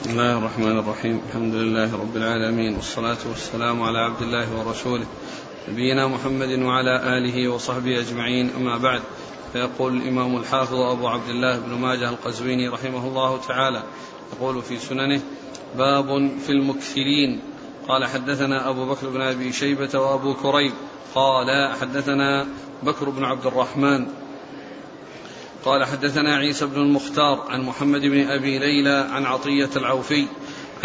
بسم الله الرحمن الرحيم الحمد لله رب العالمين والصلاة والسلام على عبد الله ورسوله نبينا محمد وعلى آله وصحبه أجمعين أما بعد فيقول الإمام الحافظ أبو عبد الله بن ماجه القزويني رحمه الله تعالى يقول في سننه باب في المكثرين قال حدثنا أبو بكر بن أبي شيبة وأبو كريب قال حدثنا بكر بن عبد الرحمن قال حدثنا عيسى بن المختار عن محمد بن أبي ليلى عن عطية العوفي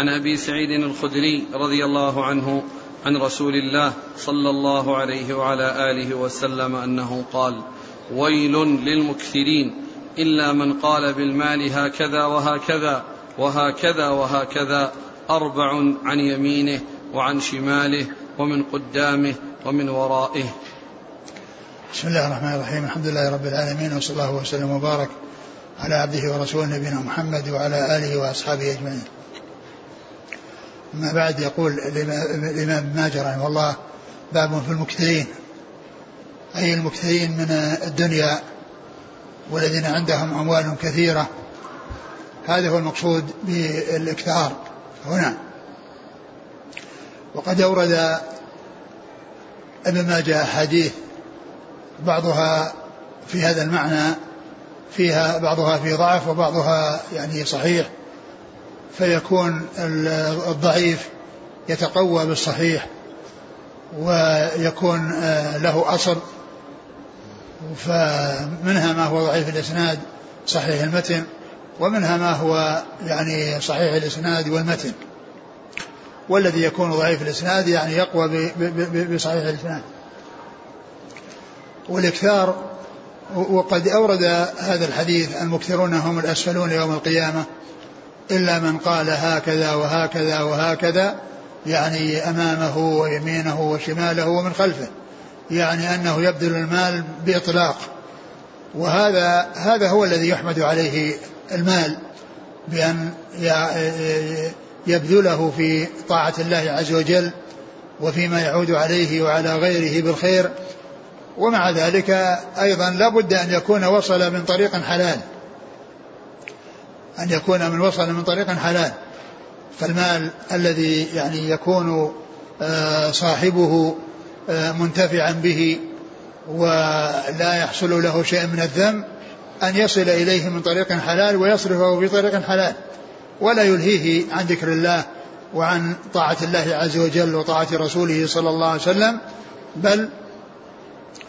عن أبي سعيد الخدري رضي الله عنه عن رسول الله صلى الله عليه وعلى آله وسلم أنه قال ويل للمكثرين إلا من قال بالمال هكذا وهكذا وهكذا وهكذا أربع عن يمينه وعن شماله ومن قدامه ومن ورائه بسم الله الرحمن الرحيم. الحمد لله رب العالمين وصلى الله وسلم وبارك على عبده ورسوله نبينا محمد وعلى آله وأصحابه أجمعين. أما بعد يقول الإمام ماجه رحمه الله باب في المكثرين. أي المكثرين من الدنيا والذين عندهم أموال كثيرة. هذا هو المقصود بالإكثار. هنا. وقد أورد ابن ماجه أحاديث بعضها في هذا المعنى فيها بعضها في ضعف وبعضها يعني صحيح فيكون الضعيف يتقوى بالصحيح ويكون آه، له أصل فمنها ما هو ضعيف الإسناد صحيح المتن ومنها ما هو يعني صحيح الإسناد والمتن. والذي يكون ضعيف الإسناد يعني يقوى بصحيح الإسناد. والإكثار وقد أورد هذا الحديث المكثرون هم الأسفلون يوم القيامة إلا من قال هكذا وهكذا وهكذا يعني أمامه ويمينه وشماله ومن خلفه يعني أنه يبذل المال بإطلاق. وهذا هذا هو الذي يحمد عليه المال بأن يبذله في طاعة الله عز وجل وفيما يعود عليه وعلى غيره بالخير ومع ذلك أيضا لا بد أن يكون وصل من طريق حلال. أن يكون من وصل من طريق حلال. فالمال الذي يعني يكون آه، صاحبه آه، منتفعا به ولا يحصل له شيء من الذم أن يصل إليه من طريق حلال ويصرفه في طريق حلال. ولا يلهيه عن ذكر الله وعن طاعة الله عز وجل وطاعة رسوله صلى الله عليه وسلم بل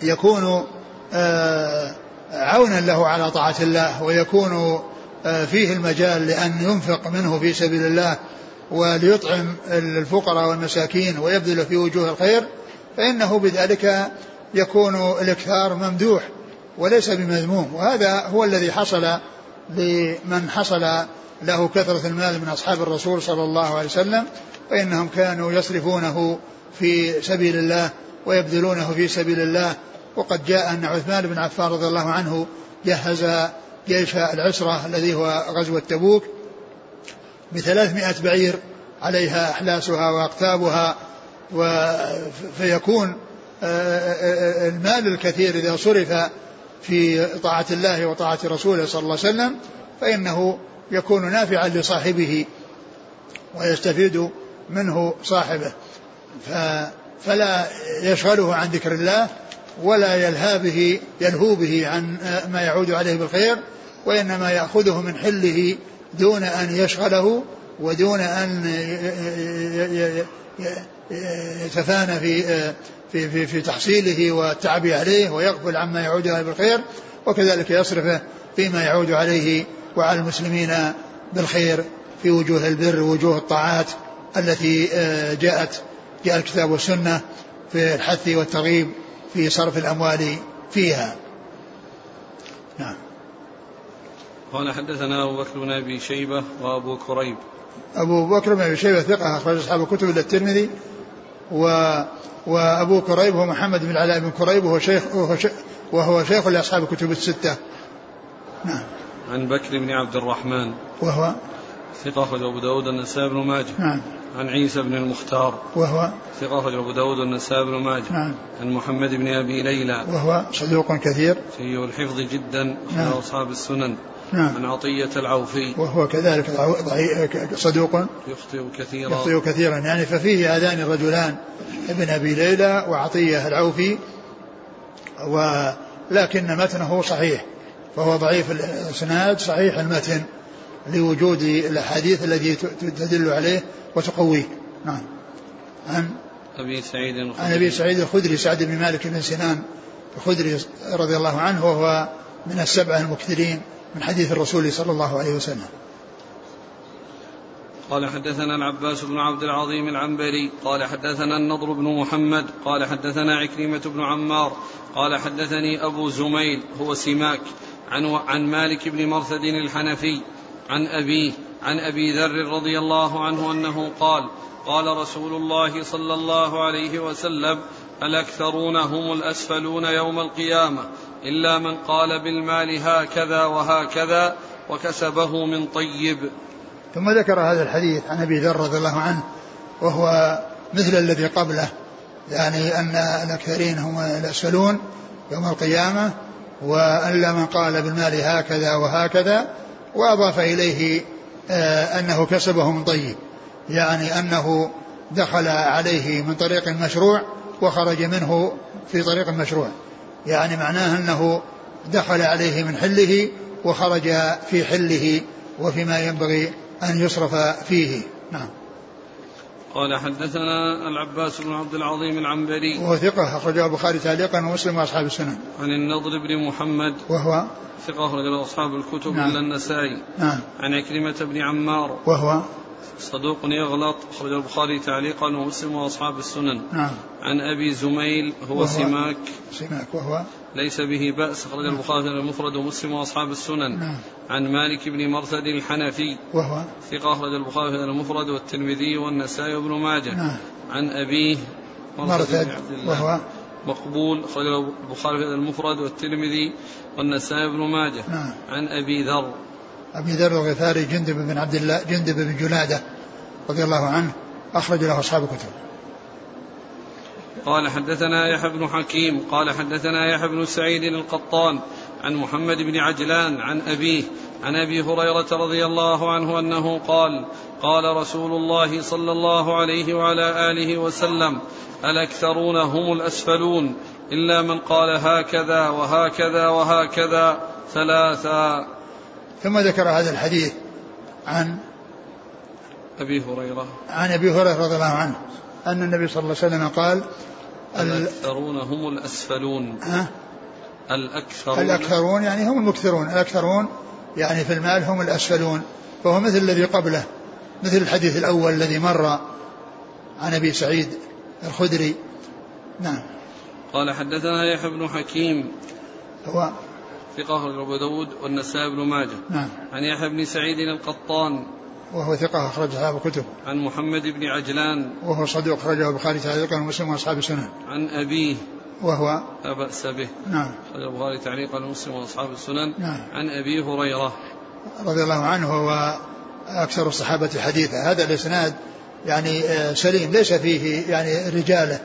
يكون آه، عونا له على طاعة الله ويكون آه، فيه المجال لأن ينفق منه في سبيل الله وليطعم الفقراء والمساكين ويبذل في وجوه الخير فإنه بذلك يكون الإكثار ممدوح وليس بمذموم. وهذا هو الذي حصل لمن حصل له كثرة المال من أصحاب الرسول صلى الله عليه وسلم فإنهم كانوا يصرفونه في سبيل الله ويبذلونه في سبيل الله. وقد جاء أن عثمان بن عفان رضي الله عنه جهز جيش العسرة الذي هو غزوة تبوك بثلاثمائة بعير عليها أحلاسها وأقتابها فيكون آه، آه، آه، المال الكثير إذا صرف في طاعة الله وطاعة رسوله صلى الله عليه وسلم فإنه يكون نافعا لصاحبه ويستفيد منه صاحبه. فلا يشغله عن ذكر الله ولا يلهى به يلهو به عن ما يعود عليه بالخير وإنما يأخذه من حله دون أن يشغله ودون أن يتفانى في في في, في تحصيله والتعب عليه ويغفل عما يعود عليه بالخير وكذلك يصرفه فيما يعود عليه وعلى المسلمين بالخير في وجوه البر ووجوه الطاعات التي جاءت جاء الكتاب والسنة في الحث والترغيب في صرف الأموال فيها. نعم. قال حدثنا أبو بكر بن أبي شيبة وأبو كريب. أبو بكر بن أبي شيبة ثقة أخرج أصحاب الكتب إلى الترمذي و وأبو كريب هو محمد بن العلاء بن كريب وهو شيخ وهو شيخ, وهو شيخ لأصحاب الكتب الستة. نعم. عن بكر بن عبد الرحمن. وهو ثقة أخرج أبو داود النسائي بن ماجه. نعم. عن عيسى بن المختار. وهو ثقة أخرج أبو داود النسائي بن ماجه. نعم. عن محمد بن أبي ليلى. وهو صدوق كثير. سيء الحفظ جدا نعم. أصحاب السنن. نعم. عن عطية العوفي. وهو كذلك صدوق. يخطئ كثيرا. يخطئ كثيرا. يعني ففيه هذان الرجلان ابن أبي ليلى وعطية العوفي. ولكن متنه صحيح. فهو ضعيف الإسناد صحيح المتن. لوجود الأحاديث التي تدل عليه وتقويه نعم. عن أبي سعيد الخدري. عن أبي سعيد الخدري سعد بن مالك بن سنان الخدري رضي الله عنه وهو من السبعة المكثرين من حديث الرسول صلى الله عليه وسلم. قال حدثنا العباس بن عبد العظيم العنبري قال حدثنا النضر بن محمد قال حدثنا عكرمة بن عمار قال حدثني أبو زميل هو سماك عن, عن مالك بن مرثد الحنفي عن أبيه عن أبي ذر رضي الله عنه أنه قال قال رسول الله صلى الله عليه وسلم الأكثرون هم الأسفلون يوم القيامة إلا من قال بالمال هكذا وهكذا وكسبه من طيب. ثم ذكر هذا الحديث عن أبي ذر رضي الله عنه وهو مثل الذي قبله يعني أن الأكثرين هم الأسفلون يوم القيامة والا من قال بالمال هكذا وهكذا وأضاف إليه آه، أنه كسبه من طيب يعني أنه دخل عليه من طريق مشروع وخرج منه في طريق مشروع يعني معناه أنه دخل عليه من حله وخرج في حله وفيما ينبغي أن يصرف فيه. نعم. قال حدثنا العباس بن عبد العظيم العنبري. وهو ثقة أخرجه البخاري تعليقا ومسلم وأصحاب السنن. عن النضر بن محمد. وهو؟ ثقة أخرج أصحاب الكتب نعم. إلا النسائي. نعم. عن عكرمة بن عمار. وهو؟ صدوق يغلط أخرج البخاري تعليقا ومسلم وأصحاب السنن. نعم. عن أبي زميل هو وهو؟ سماك. سماك. وهو؟ ليس به بأس. أخرج البخاري المفرد ومسلم وأصحاب السنن. نعم. عن مالك بن مرثد الحنفي. وهو. ثقة. أخرج البخاري المفرد والترمذي والنسائي وابن ماجه. نعم. عن أبيه مرثد وهو. مقبول. أخرج البخاري المفرد والترمذي والنسائي وابن ماجه. نعم. عن أبي ذر. أبي ذر الغفاري جندب بن عبد الله جندب بن جنادة رضي الله عنه أخرج له أصحاب الكتب. قال حدثنا يحيى بن حكيم قال حدثنا يحيى بن سعيد القطان عن محمد بن عجلان عن أبيه عن أبي هريرة رضي الله عنه أنه قال قال رسول الله صلى الله عليه وعلى آله وسلم الأكثرون هم الأسفلون إلا من قال هكذا وهكذا وهكذا ثلاثا. ثم ذكر هذا الحديث عن أبي هريرة. عن أبي هريرة رضي الله عنه. أن النبي صلى الله عليه وسلم قال الأكثرون هم الأسفلون. ها؟ الأكثرون. الأكثرون يعني هم المكثرون. الأكثرون يعني في المال هم الأسفلون. فهو مثل الذي قبله مثل الحديث الأول الذي مر عن أبي سعيد الخدري. نعم. قال حدثنا يحيى بن حكيم هو ثقة أبو داود والنسائي بن ماجه. نعم. عن يحيى بن سعيد القطان وهو ثقة أخرج أصحاب الكتب. عن محمد بن عجلان وهو صدوق أخرجه البخاري تعليقا ومسلم وأصحاب السنن. عن أبيه وهو لا بأس به. نعم. أخرج البخاري تعليقا ومسلم وأصحاب السنن. نعم. عن أبي هريرة. رضي الله عنه هو أكثر الصحابة حديثا، هذا الإسناد يعني آه، سليم ليس فيه يعني رجالة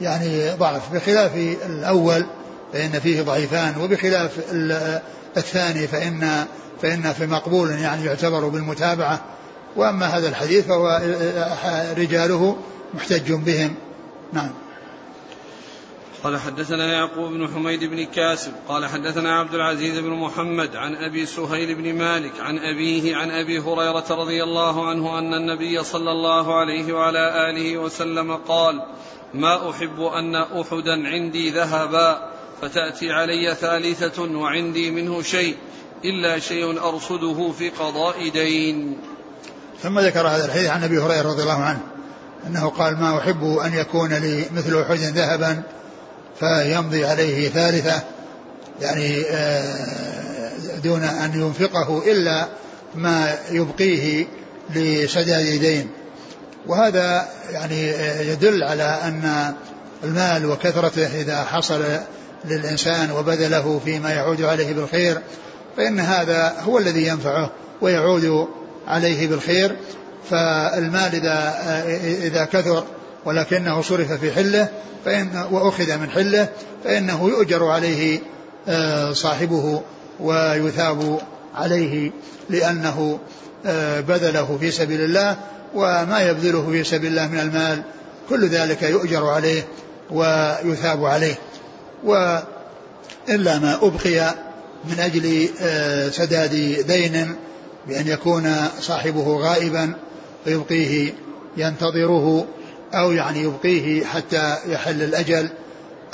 يعني ضعف بخلاف الأول فإن فيه ضعيفان وبخلاف الثاني فإن فإن في مقبول يعني يعتبر بالمتابعة وأما هذا الحديث فهو رجاله محتج بهم. نعم. قال حدثنا يعقوب بن حميد بن كاسب قال حدثنا عبد العزيز بن محمد عن أبي سهيل بن مالك عن أبيه عن أبي هريرة رضي الله عنه أن النبي صلى الله عليه وعلى آله وسلم قال ما أحب أن أحدا عندي ذهبا فتأتي علي ثالثة وعندي منه شيء إلا شيء أرصده في قضاء دين. ثم ذكر هذا الحديث عن أبي هريرة رضي الله عنه أنه قال ما أحب أن يكون لي مثل أحد ذهبا فيمضي عليه ثالثة يعني آه، دون أن ينفقه إلا ما يبقيه لسداد دين وهذا يعني آه، يدل على أن المال وكثرته إذا حصل للإنسان وبذله فيما يعود عليه بالخير فإن هذا هو الذي ينفعه ويعود عليه بالخير فالمال إذا إذا كثر ولكنه صرف في حله فإن وأخذ من حله فإنه يؤجر عليه آه، صاحبه ويثاب عليه لأنه آه، بذله في سبيل الله وما يبذله في سبيل الله من المال كل ذلك يؤجر عليه ويثاب عليه. وإلا ما أبقي من أجل آه، سداد دين بأن يكون صاحبه غائبا فيبقيه ينتظره أو يعني يبقيه حتى يحل الأجل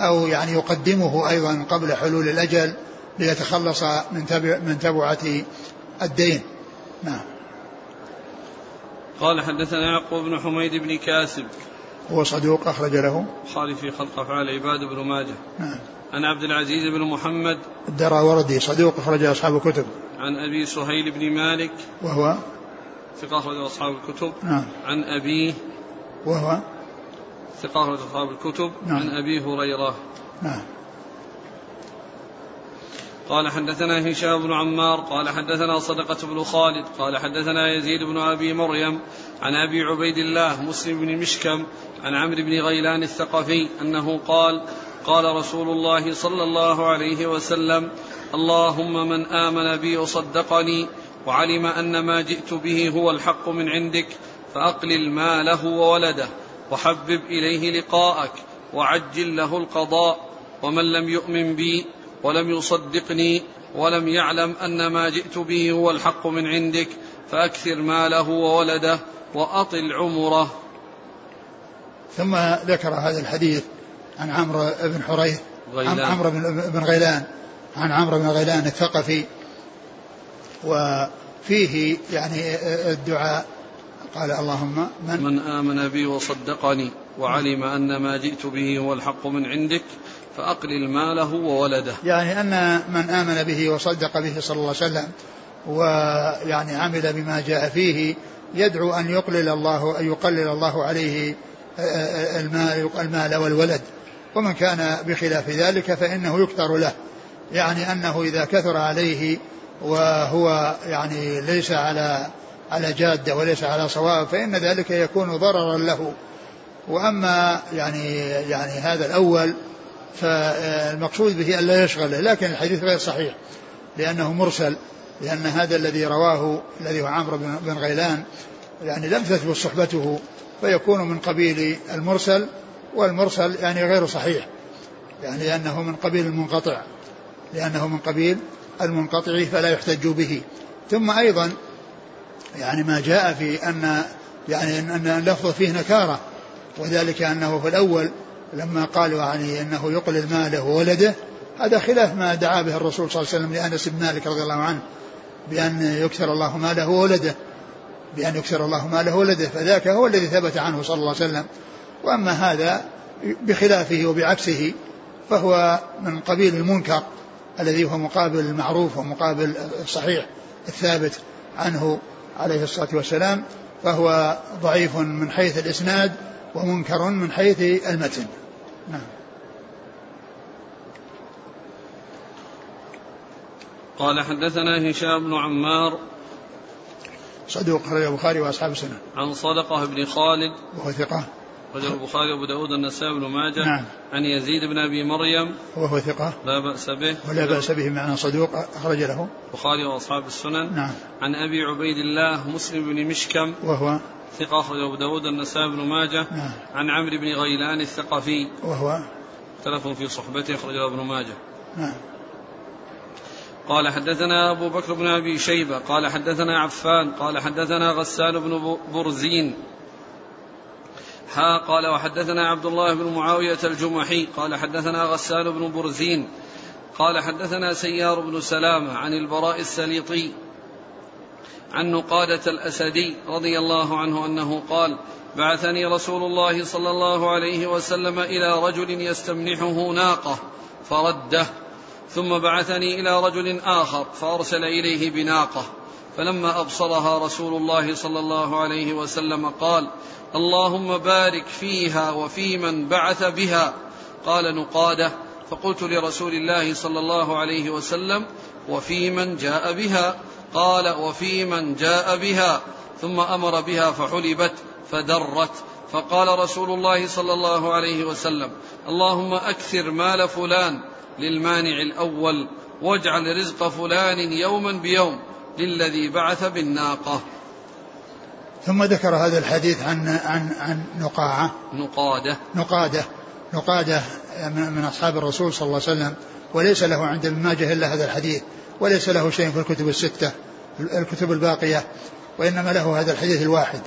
أو يعني يقدمه أيضا قبل حلول الأجل ليتخلص من تبع من تبعة الدين. نعم. قال حدثنا يعقوب بن حميد بن كاسب. هو صدوق أخرج له. البخاري في خلق أفعال العباد بن ماجه. نعم. عن عبد العزيز بن محمد. الدراوردي صدوق أخرج أصحاب الكتب. عن أبي سهيل بن مالك وهو؟ ثقة أخرج أصحاب الكتب. نعم. عن أبيه وهو؟ ثقة أخرج أصحاب الكتب. نعم. عن أبي هريرة. نعم. قال حدثنا هشام بن عمار قال حدثنا صدقة بن خالد قال حدثنا يزيد بن أبي مريم عن أبي عبيد الله مسلم بن مشكم عن عمرو بن غيلان الثقفي أنه قال قال رسول الله صلى الله عليه وسلم اللهم من آمن بي وصدقني وعلم أن ما جئت به هو الحق من عندك فأقلل ماله وولده وحبب إليه لقاءك وعجل له القضاء ومن لم يؤمن بي ولم يصدقني ولم يعلم أن ما جئت به هو الحق من عندك فأكثر ماله وولده وأطل عمره. ثم ذكر هذا الحديث عن عمرو بن حريث عمرو بن غيلان. عن عمرو بن غيلان الثقفي وفيه يعني الدعاء. قال اللهم من من آمن بي وصدقني وعلم أن ما جئت به هو الحق من عندك فأقلل ماله وولده. يعني أن من آمن به وصدق به صلى الله عليه وسلم ويعني عمل بما جاء فيه يدعو أن يقلل الله أن يقلل الله عليه المال المال والولد. ومن كان بخلاف ذلك فإنه يكثر له. يعني أنه إذا كثر عليه وهو يعني ليس على على جادة وليس على صواب فإن ذلك يكون ضررا له. وأما يعني يعني هذا الأول فالمقصود به أن لا يشغله لكن الحديث غير صحيح لأنه مرسل لأن هذا الذي رواه الذي هو عمرو بن غيلان يعني لم تثبت صحبته فيكون من قبيل المرسل والمرسل يعني غير صحيح يعني لأنه من قبيل المنقطع. لأنه من قبيل المنقطع فلا يحتج به. ثم أيضا يعني ما جاء في أن يعني أن اللفظ فيه نكارة وذلك أنه في الأول لما قالوا يعني أنه يقلل ماله وولده هذا خلاف ما دعا به الرسول صلى الله عليه وسلم لأنس بن مالك رضي الله عنه بأن يكثر الله ماله وولده بأن يكثر الله ماله وولده فذاك هو الذي ثبت عنه صلى الله عليه وسلم. وأما هذا بخلافه وبعكسه فهو من قبيل المنكر. الذي هو مقابل المعروف ومقابل الصحيح الثابت عنه عليه الصلاة والسلام فهو ضعيف من حيث الإسناد ومنكر من حيث المتن. نعم. قال حدثنا هشام بن عمار صدوق خرج البخاري وأصحاب السنة. عن صدقة بن خالد وهو ثقة. رجل البخاري وأبو داود النسائي بن ماجه. نعم. عن يزيد بن أبي مريم. وهو ثقة. لا بأس به. ولا بأس به معنى صدوق. أخرج له. البخاري وأصحاب السنن. نعم. عن أبي عبيد الله مسلم بن مشكم. وهو. ثقة أخرج أبو داود النسائي بن ماجه. نعم. عن عمرو بن غيلان الثقفي. وهو. اختلفوا في صحبته أخرج ابن ماجه. نعم. قال حدثنا أبو بكر بن أبي شيبة. قال حدثنا عفان. قال حدثنا غسان بن برزين. ها قال وحدثنا عبد الله بن معاوية الجمحي قال حدثنا غسان بن برزين قال حدثنا سيار بن سلامة عن البراء السليطي عن نقادة الأسدي رضي الله عنه أنه قال بعثني رسول الله صلى الله عليه وسلم إلى رجل يستمنحه ناقة فرده ثم بعثني إلى رجل آخر فأرسل إليه بناقة فلما أبصرها رسول الله صلى الله عليه وسلم قال اللهم بارك فيها وفي من بعث بها. قال نقادة فقلت لرسول الله صلى الله عليه وسلم وفي من جاء بها. قال وفي من جاء بها. ثم أمر بها فحلبت فدرت. فقال رسول الله صلى الله عليه وسلم اللهم أكثر مال فلان للمانع الأول واجعل رزق فلان يوما بيوم للذي بعث بالناقة. ثم ذكر هذا الحديث عن عن عن نقاعة. نقادة. نقادة. نقادة من أصحاب الرسول صلى الله عليه وسلم. وليس له عند ابن ماجه إلا هذا الحديث. وليس له شيء في الكتب الستة الكتب الباقية. وإنما له هذا الحديث الواحد.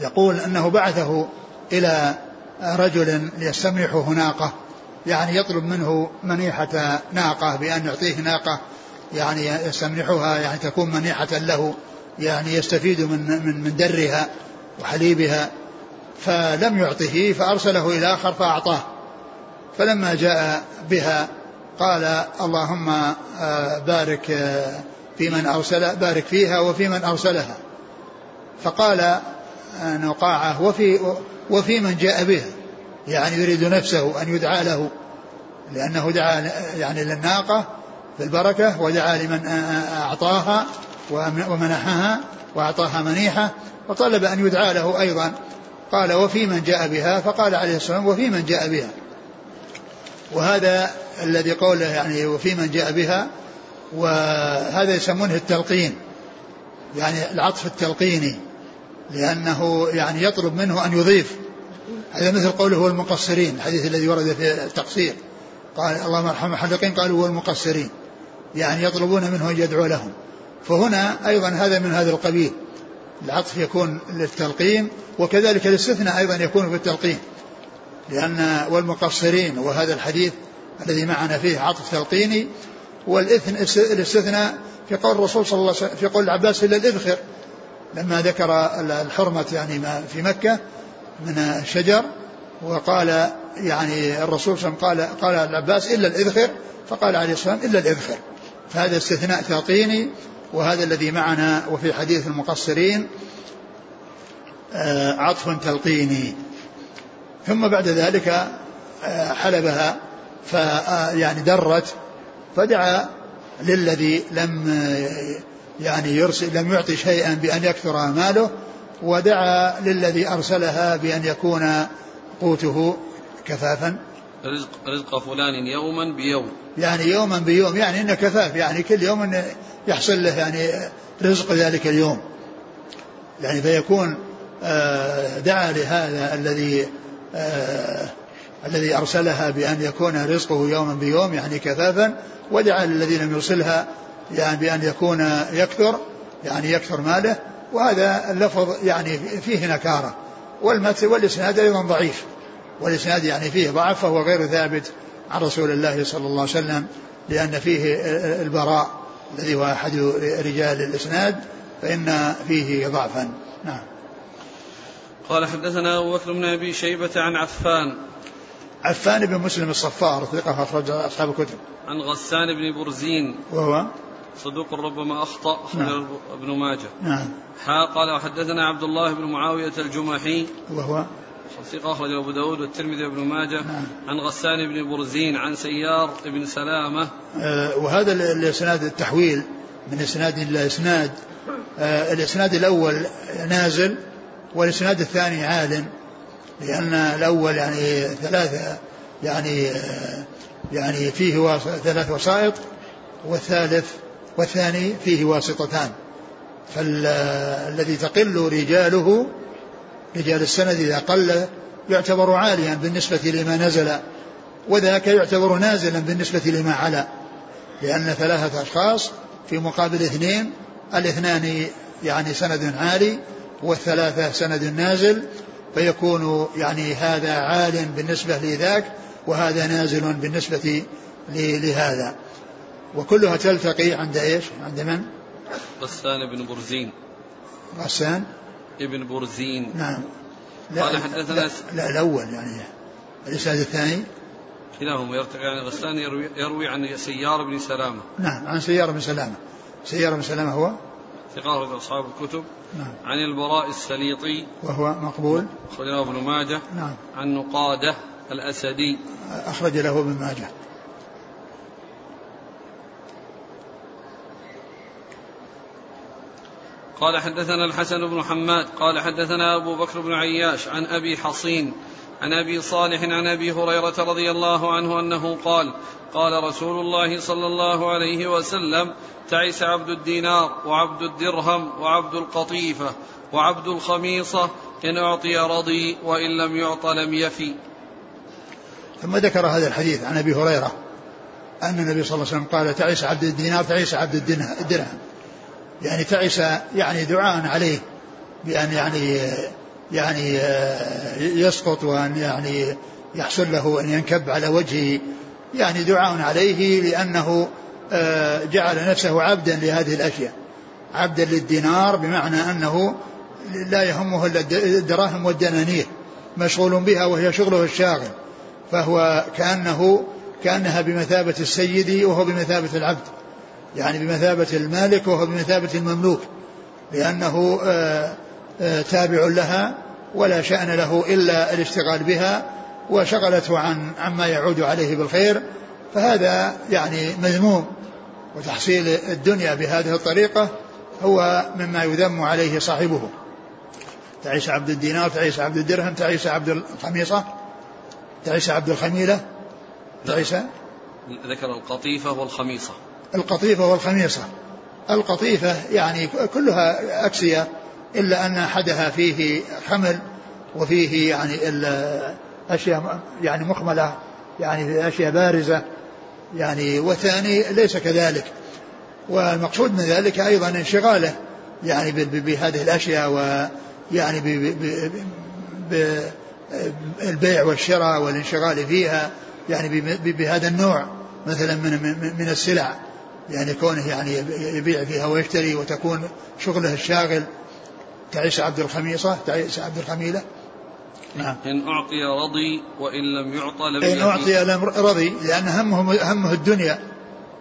يقول أنه بعثه إلى رجل ليستمنحه ناقة يعني يطلب منه منيحة ناقة بأن يعطيه ناقة. يعني يستمنحها يعني تكون منيحة له. يعني يستفيد من من من درها وحليبها فلم يعطه فأرسله إلى آخر فأعطاه. فلما جاء بها قال اللهم آه، بارك آه، في من أرسل بارك فيها وفي من أرسلها. فقال آه، نقاعة وفي وفي من جاء بها. يعني يريد نفسه أن يدعى له لأنه دعا يعني للناقة بالبركة ودعا لمن أعطاها. ومنحها وأعطاها منيحة وطلب أن يدعى له أيضا. قال وفي من جاء بها فقال عليه الصلاة والسلام وفي من جاء بها. وهذا الذي قوله يعني وفي من جاء بها وهذا يسمونه التلقين. يعني العطف التلقيني لأنه يعني يطلب منه أن يضيف. هذا مثل قوله هو المقصرين الحديث الذي ورد في التقصير. قال اللهم ارحم المحلقين قالوا هو المقصرين. يعني يطلبون منه أن يدعو لهم. فهنا أيضا هذا من هذا القبيل العطف يكون للتلقين وكذلك الاستثناء أيضا يكون في التلقين. لأن والمقصرين وهذا الحديث الذي معنا فيه عطف تلقيني والإثن الاستثناء في قول الرسول صلى الله عليه وسلم في قول العباس إلا الإذخر. لما ذكر الحرمة يعني ما في مكة من الشجر وقال يعني الرسول صلى الله عليه وسلم قال قال العباس إلا الإذخر فقال عليه الصلاة والسلام إلا الإذخر. فهذا استثناء تلقيني وهذا الذي معنا وفي حديث المقصرين آه، عطف تلقيني. ثم بعد ذلك آه، حلبها ف آه، يعني درت فدعا للذي لم يعني يرسل لم يعطي شيئا بأن يكثر ماله ودعا للذي أرسلها بأن يكون قوته كفافا. رزق رزق فلان يوما بيوم. يعني يوما بيوم يعني انه كفاف يعني كل يوم يحصل له يعني رزق ذلك اليوم. يعني فيكون آه، دعا لهذا الذي آه، الذي أرسلها بأن يكون رزقه يوما بيوم يعني كفافا ودعا للذي لم يرسلها يعني بأن يكون يكثر يعني يكثر ماله. وهذا اللفظ يعني فيه نكارة. والمتن والإسناد أيضا ضعيف. والإسناد يعني فيه ضعف فهو غير ثابت عن رسول الله صلى الله عليه وسلم لأن فيه البراء الذي هو أحد رجال الإسناد فإن فيه ضعفا. نعم. قال حدثنا أبو بكر بن أبي شيبة عن عفان. عفان بن مسلم الصفار ثقة أخرج أصحاب الكتب. عن غسان بن برزين. وهو؟ صدوق ربما أخطأ أخرج نعم. ابن ماجه. نعم. حا قال وحدثنا عبد الله بن معاوية الجمحي. وهو؟ ثقة أخرجه أبو داود والترمذي وابن ماجه نعم. عن غسان بن برزين عن سيار بن سلامة آه وهذا الإسناد التحويل من إسناد إلى إسناد آه الإسناد الأول نازل والإسناد الثاني عال لأن الأول يعني ثلاثة يعني آه يعني فيه ثلاث وسائط والثالث والثاني فيه واسطتان فالذي تقل رجاله رجال السند إذا قل يعتبر عاليا بالنسبة لما نزل وذاك يعتبر نازلا بالنسبة لما علا لأن ثلاثة أشخاص في مقابل اثنين الاثنان يعني سند عالي والثلاثة سند نازل فيكون يعني هذا عال بالنسبة لذاك وهذا نازل بالنسبة لهذا وكلها تلتقي عند إيش؟ عند من؟ غسان بن برزين غسان ابن برزين. نعم. لا قال حدثنا لا, لا الأول يعني الإسناد الثاني. كلاهما يرتقي يعني غسان يروي, يروي عن سيار بن سلامة. نعم عن سيار بن سلامة. سيار بن سلامة هو؟ ثقة أصحاب الكتب. نعم. عن البراء السليطي. وهو مقبول؟ أخرجه ابن ماجه. نعم. عن نقادة الأسدي. أخرج له ابن ماجه. قال حدثنا الحسن بن حماد قال حدثنا أبو بكر بن عياش عن أبي حصين عن أبي صالح عن أبي هريرة رضي الله عنه أنه قال قال رسول الله صلى الله عليه وسلم تعس عبد الدينار وعبد الدرهم وعبد القطيفة وعبد الخميصة إن أعطي رضي وإن لم يعط لم يفي. ثم ذكر هذا الحديث عن أبي هريرة أن النبي صلى الله عليه وسلم قال تعس عبد الدينار تعس عبد الدرهم. يعني تعس يعني دعاء عليه بأن يعني يعني يسقط وأن يعني يحصل له ان ينكب على وجهه. يعني دعاء عليه لأنه جعل نفسه عبدا لهذه الأشياء. عبدا للدينار بمعنى أنه لا يهمه إلا الدراهم والدنانير مشغول بها وهي شغله الشاغل. فهو كأنه كأنها بمثابة السيد وهو بمثابة العبد. يعني بمثابة المالك وهو بمثابة المملوك لأنه آه، آه، تابع لها ولا شأن له إلا الاشتغال بها وشغلته عن عما يعود عليه بالخير فهذا يعني مذموم. وتحصيل الدنيا بهذه الطريقة هو مما يذم عليه صاحبه. تعيش عبد الدينار تعيش عبد الدرهم تعيش عبد الخميصة تعيس عبد الخميلة تعيس ذكر القطيفة والخميصة. القطيفة والخميصة. القطيفة يعني كلها أكسية إلا أن أحدها فيه حمل وفيه يعني أشياء يعني مخملة يعني أشياء بارزة يعني والثاني ليس كذلك. والمقصود من ذلك أيضا انشغاله يعني بهذه الأشياء ويعني البيع والشراء والانشغال فيها يعني بهذا النوع مثلا من من السلع. يعني كونه يعني يبيع فيها ويشتري وتكون شغله الشاغل تعيش عبد الخميصة تعيش عبد الخميلة. نعم. إن أعطي رضي وإن لم يعطى لم إن أعطي لم رضي لأن همه همه الدنيا.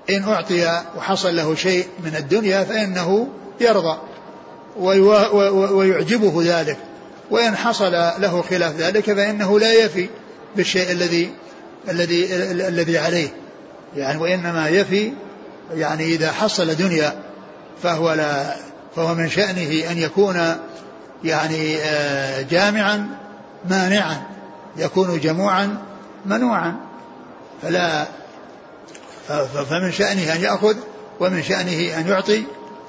إن أعطي وحصل له شيء من الدنيا فإنه يرضى ويعجبه ذلك. وإن حصل له خلاف ذلك فإنه لا يفي بالشيء الذي الذي الذي عليه. يعني وإنما يفي يعني إذا حصل دنيا فهو لا فهو من شأنه أن يكون يعني آه، جامعا مانعا يكون جموعا منوعا. فلا فمن شأنه أن يأخذ ومن شأنه أن يعطي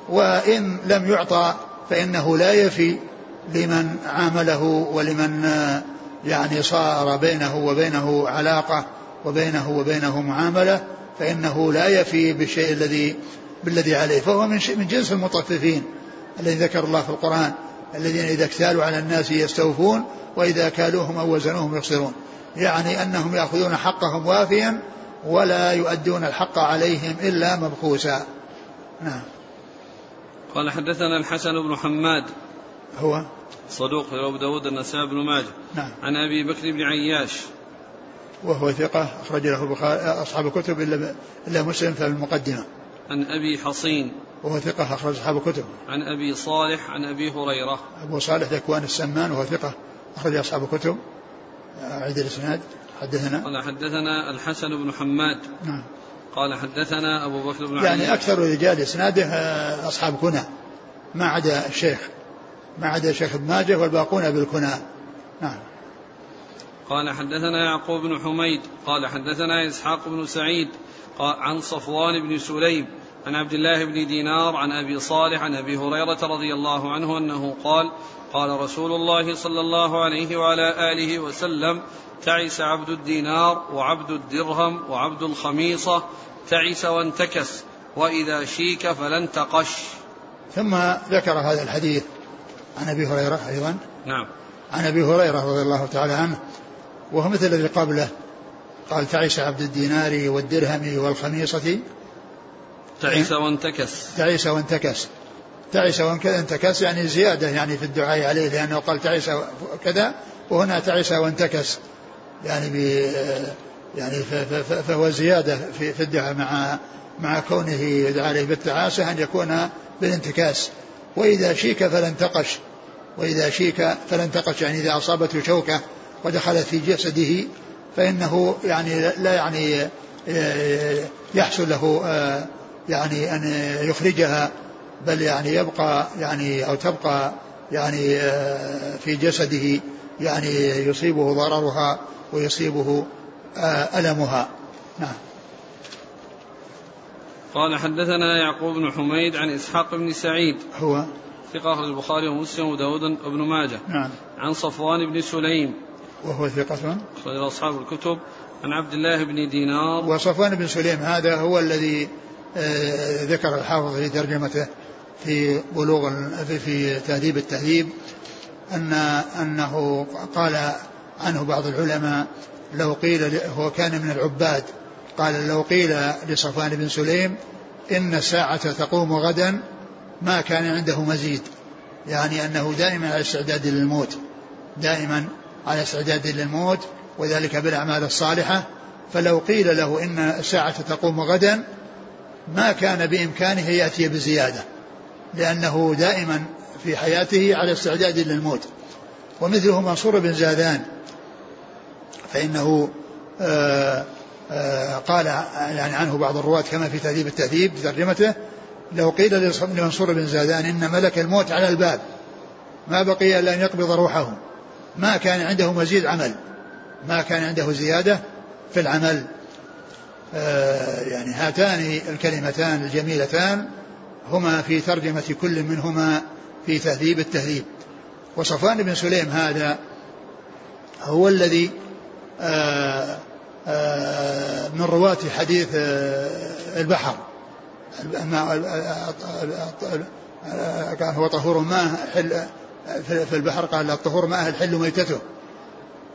وإن لم يعطى فإنه لا يفي لمن عامله ولمن يعني صار بينه وبينه علاقة وبينه وبينه معاملة. فإنه لا يفي بالشيء الذي بالذي عليه فهو من من جنس المطففين الذي ذكر الله في القرآن الذين إذا اكتالوا على الناس يستوفون وإذا كالوهم أو وزنوهم يخسرون. يعني أنهم يأخذون حقهم وافيا ولا يؤدون الحق عليهم إلا مبخوسا. نعم. قال حدثنا الحسن بن حماد. هو؟ صدوق أبو داود النسائي بن ماجه. نعم. عن أبي بكر بن عياش. وهو ثقة أخرج له البخاري أصحاب الكتب إلا إلا مسلم في المقدمة عن أبي حصين. وهو ثقة أخرج أصحاب الكتب. عن أبي صالح عن أبي هريرة. أبو صالح ذكوان السمان وهو ثقة أخرج أصحاب الكتب. أعيد الإسناد. حدثنا. قال حدثنا الحسن بن حماد. نعم. قال حدثنا أبو بكر بن يعني أكثر رجال إسناده أصحاب كنى ما عدا الشيخ. ما عدا الشيخ ابن ماجه والباقون بالكنى نعم. قال حدثنا يعقوب بن حميد قال حدثنا إسحاق بن سعيد قال عن صفوان بن سليم عن عبد الله بن دينار عن أبي صالح عن أبي هريرة رضي الله عنه أنه قال قال رسول الله صلى الله عليه وعلى آله وسلم تعس عبد الدينار وعبد الدرهم وعبد الخميصة تعس وانتكس وإذا شيك فلن تقش. ثم ذكر هذا الحديث عن أبي هريرة أيضا. نعم. عن أبي هريرة رضي الله تعالى عنه وهو مثل الذي قبله. قال تعيس عبد الدينار والدرهم والخميصة. تعيس وانتكس. تعيس وانتكس. تعيس وانتكس يعني زيادة يعني في الدعاء عليه لأنه قال تعيس كذا وهنا تعيس وانتكس. يعني ب يعني فهو زيادة في, في الدعاء مع مع كونه يدعى عليه بالتعاسة أن يكون بالانتكاس. وإذا شيك فلا انتقش وإذا شيك فلا انتقش يعني إذا أصابته شوكة ودخلت في جسده فإنه يعني لا يعني آه، يحصل له آه، يعني أن يخرجها بل يعني يبقى يعني أو تبقى يعني آه، في جسده يعني يصيبه ضررها ويصيبه ألمها. نعم. قال حدثنا يعقوب بن حميد عن إسحاق بن سعيد. هو؟ ثقة البخاري ومسلم وداود بن ماجه. نعم. عن صفوان بن سليم. وهو ثقة. أخرج أصحاب الكتب. عن عبد الله بن دينار. وصفوان بن سليم هذا هو الذي آه، ذكر الحافظ في ترجمته في بلوغ في, في تهذيب التهذيب أن أنه قال عنه بعض العلماء لو قيل هو كان من العباد قال لو قيل لصفوان بن سليم إن الساعة تقوم غدا ما كان عنده مزيد يعني أنه دائما على استعداد للموت دائما على استعداد للموت وذلك بالأعمال الصالحة فلو قيل له إن الساعة تقوم غدا ما كان بإمكانه يأتي بزيادة لأنه دائما في حياته على استعداد للموت. ومثله منصور بن زادان فإنه آآ آآ قال يعني عنه بعض الرواة كما في تهذيب التهذيب ترجمته لو قيل لمنصور بن زادان إن ملك الموت على الباب ما بقي إلا أن يقبض روحه. ما كان عنده مزيد عمل ما كان عنده زيادة في العمل. يعني هاتان الكلمتان الجميلتان هما في ترجمة كل منهما في تهذيب التهذيب. وصفوان بن سليم هذا هو الذي آآ آآ من رواة حديث البحر. هو طهور حل في البحر قال الطهور ماء الحل ميتته.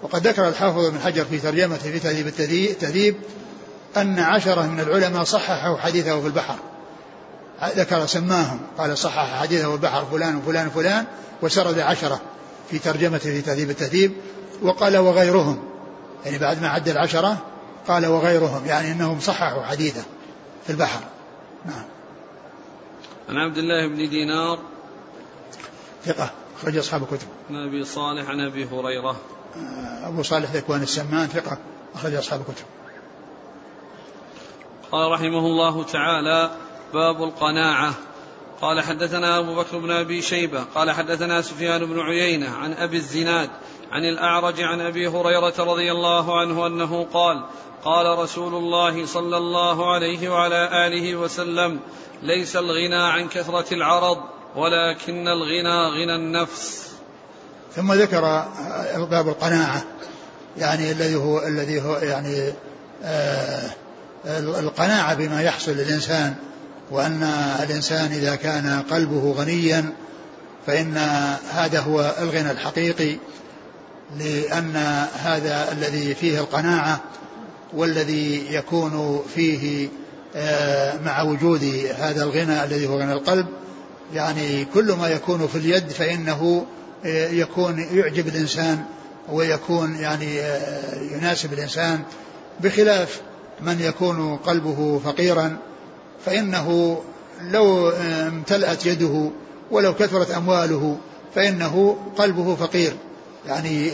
وقد ذكر الحافظ بن حجر في ترجمته في تهذيب التهذيب أن عشرة من العلماء صححوا حديثه في البحر. ذكر سماهم قال صحح حديثه في البحر فلان وفلان وفلان وسرد عشرة في ترجمته في تهذيب التهذيب وقال وغيرهم. يعني بعد ما عد العشرة قال وغيرهم يعني أنهم صححوا حديثه في البحر. نعم. عن عبد الله بن دينار. ثقة. أخرج أصحاب الكتب. عن أبي صالح عن أبي هريرة. أبو صالح ذكوان السمان ثقة أخرج أصحاب الكتب. قال رحمه الله تعالى باب القناعة. قال حدثنا أبو بكر بن أبي شيبة. قال حدثنا سفيان بن عيينة عن أبي الزناد عن الأعرج عن أبي هريرة رضي الله عنه أنه قال قال رسول الله صلى الله عليه وعلى آله وسلم ليس الغنى عن كثرة العرض. ولكن الغنى غنى النفس. ثم ذكر باب القناعة يعني الذي هو الذي هو يعني آه القناعة بما يحصل للإنسان وأن الإنسان إذا كان قلبه غنيا فإن هذا هو الغنى الحقيقي لأن هذا الذي فيه القناعة والذي يكون فيه مع وجود هذا الغنى الذي هو غنى القلب يعني كل ما يكون في اليد فإنه يكون يعجب الإنسان ويكون يعني يناسب الإنسان. بخلاف من يكون قلبه فقيرا فإنه لو امتلأت يده ولو كثرت أمواله فإنه قلبه فقير. يعني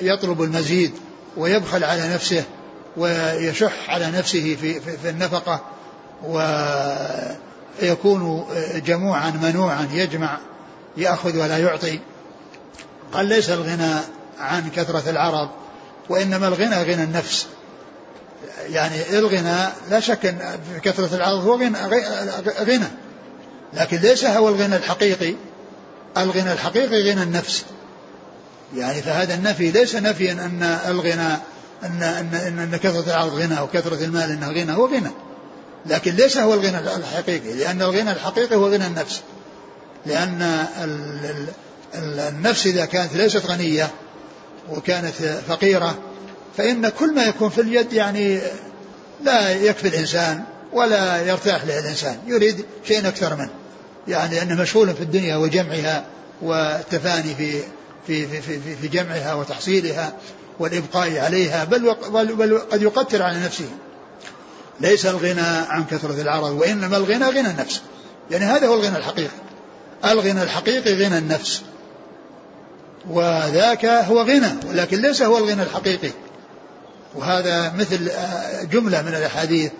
يطلب المزيد ويبخل على نفسه ويشح على نفسه في, في النفقة ويكون جموعا منوعا يجمع يأخذ ولا يعطي. قال ليس الغنى عن كثرة العرض وإنما الغنى غنى النفس. يعني الغنى لا شك أن كثرة العرض هو غنى, غنى. لكن ليس هو الغنى الحقيقي. الغنى الحقيقي غنى النفس. يعني فهذا النفي ليس نفيا أن الغنى أن أن أن, كثرة العرض غنى وكثرة المال أنه غنى هو غنى. لكن ليس هو الغنى الحقيقي لأن الغنى الحقيقي هو غنى النفس. لأن النفس إذا كانت ليست غنية وكانت فقيرة فإن كل ما يكون في اليد يعني لا يكفي الإنسان ولا يرتاح له الإنسان يريد شيء أكثر منه. يعني أنه مشغول في الدنيا وجمعها والتفاني في في في في, في جمعها وتحصيلها والإبقاء عليها بل, بل, قد يقتل على نفسه. ليس الغنى عن كثرة العرض وإنما الغنى غنى النفس. يعني هذا هو الغنى الحقيقي. الغنى الحقيقي غنى النفس. وذاك هو غنى ولكن ليس هو الغنى الحقيقي. وهذا مثل جملة من الأحاديث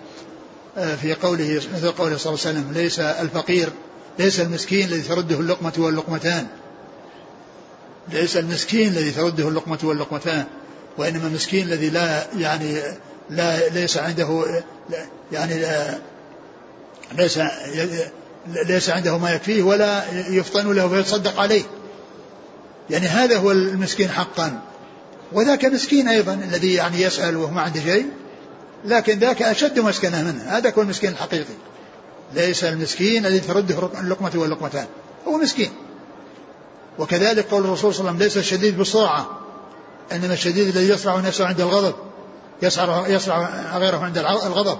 في قوله مثل قوله صلى الله عليه وسلم ليس الفقير ليس المسكين الذي ترده اللقمة واللقمتان. ليس المسكين الذي ترده اللقمة واللقمتان وإنما المسكين الذي لا يعني لا ليس عنده يعني لا ليس ليس عنده ما يكفيه ولا يفطن له فيتصدق عليه. يعني هذا هو المسكين حقا. وذاك مسكين أيضا الذي يعني يسأل وهو ما عنده شيء لكن ذاك أشد مسكنة منه. هذا هو المسكين الحقيقي. ليس المسكين الذي ترده اللقمة واللقمتان. هو مسكين. وكذلك قول الرسول صلى الله عليه وسلم ليس الشديد بالسرعة إنما الشديد الذي يصرع نفسه عند الغضب. يصرع, يصرع غيره عند الغضب.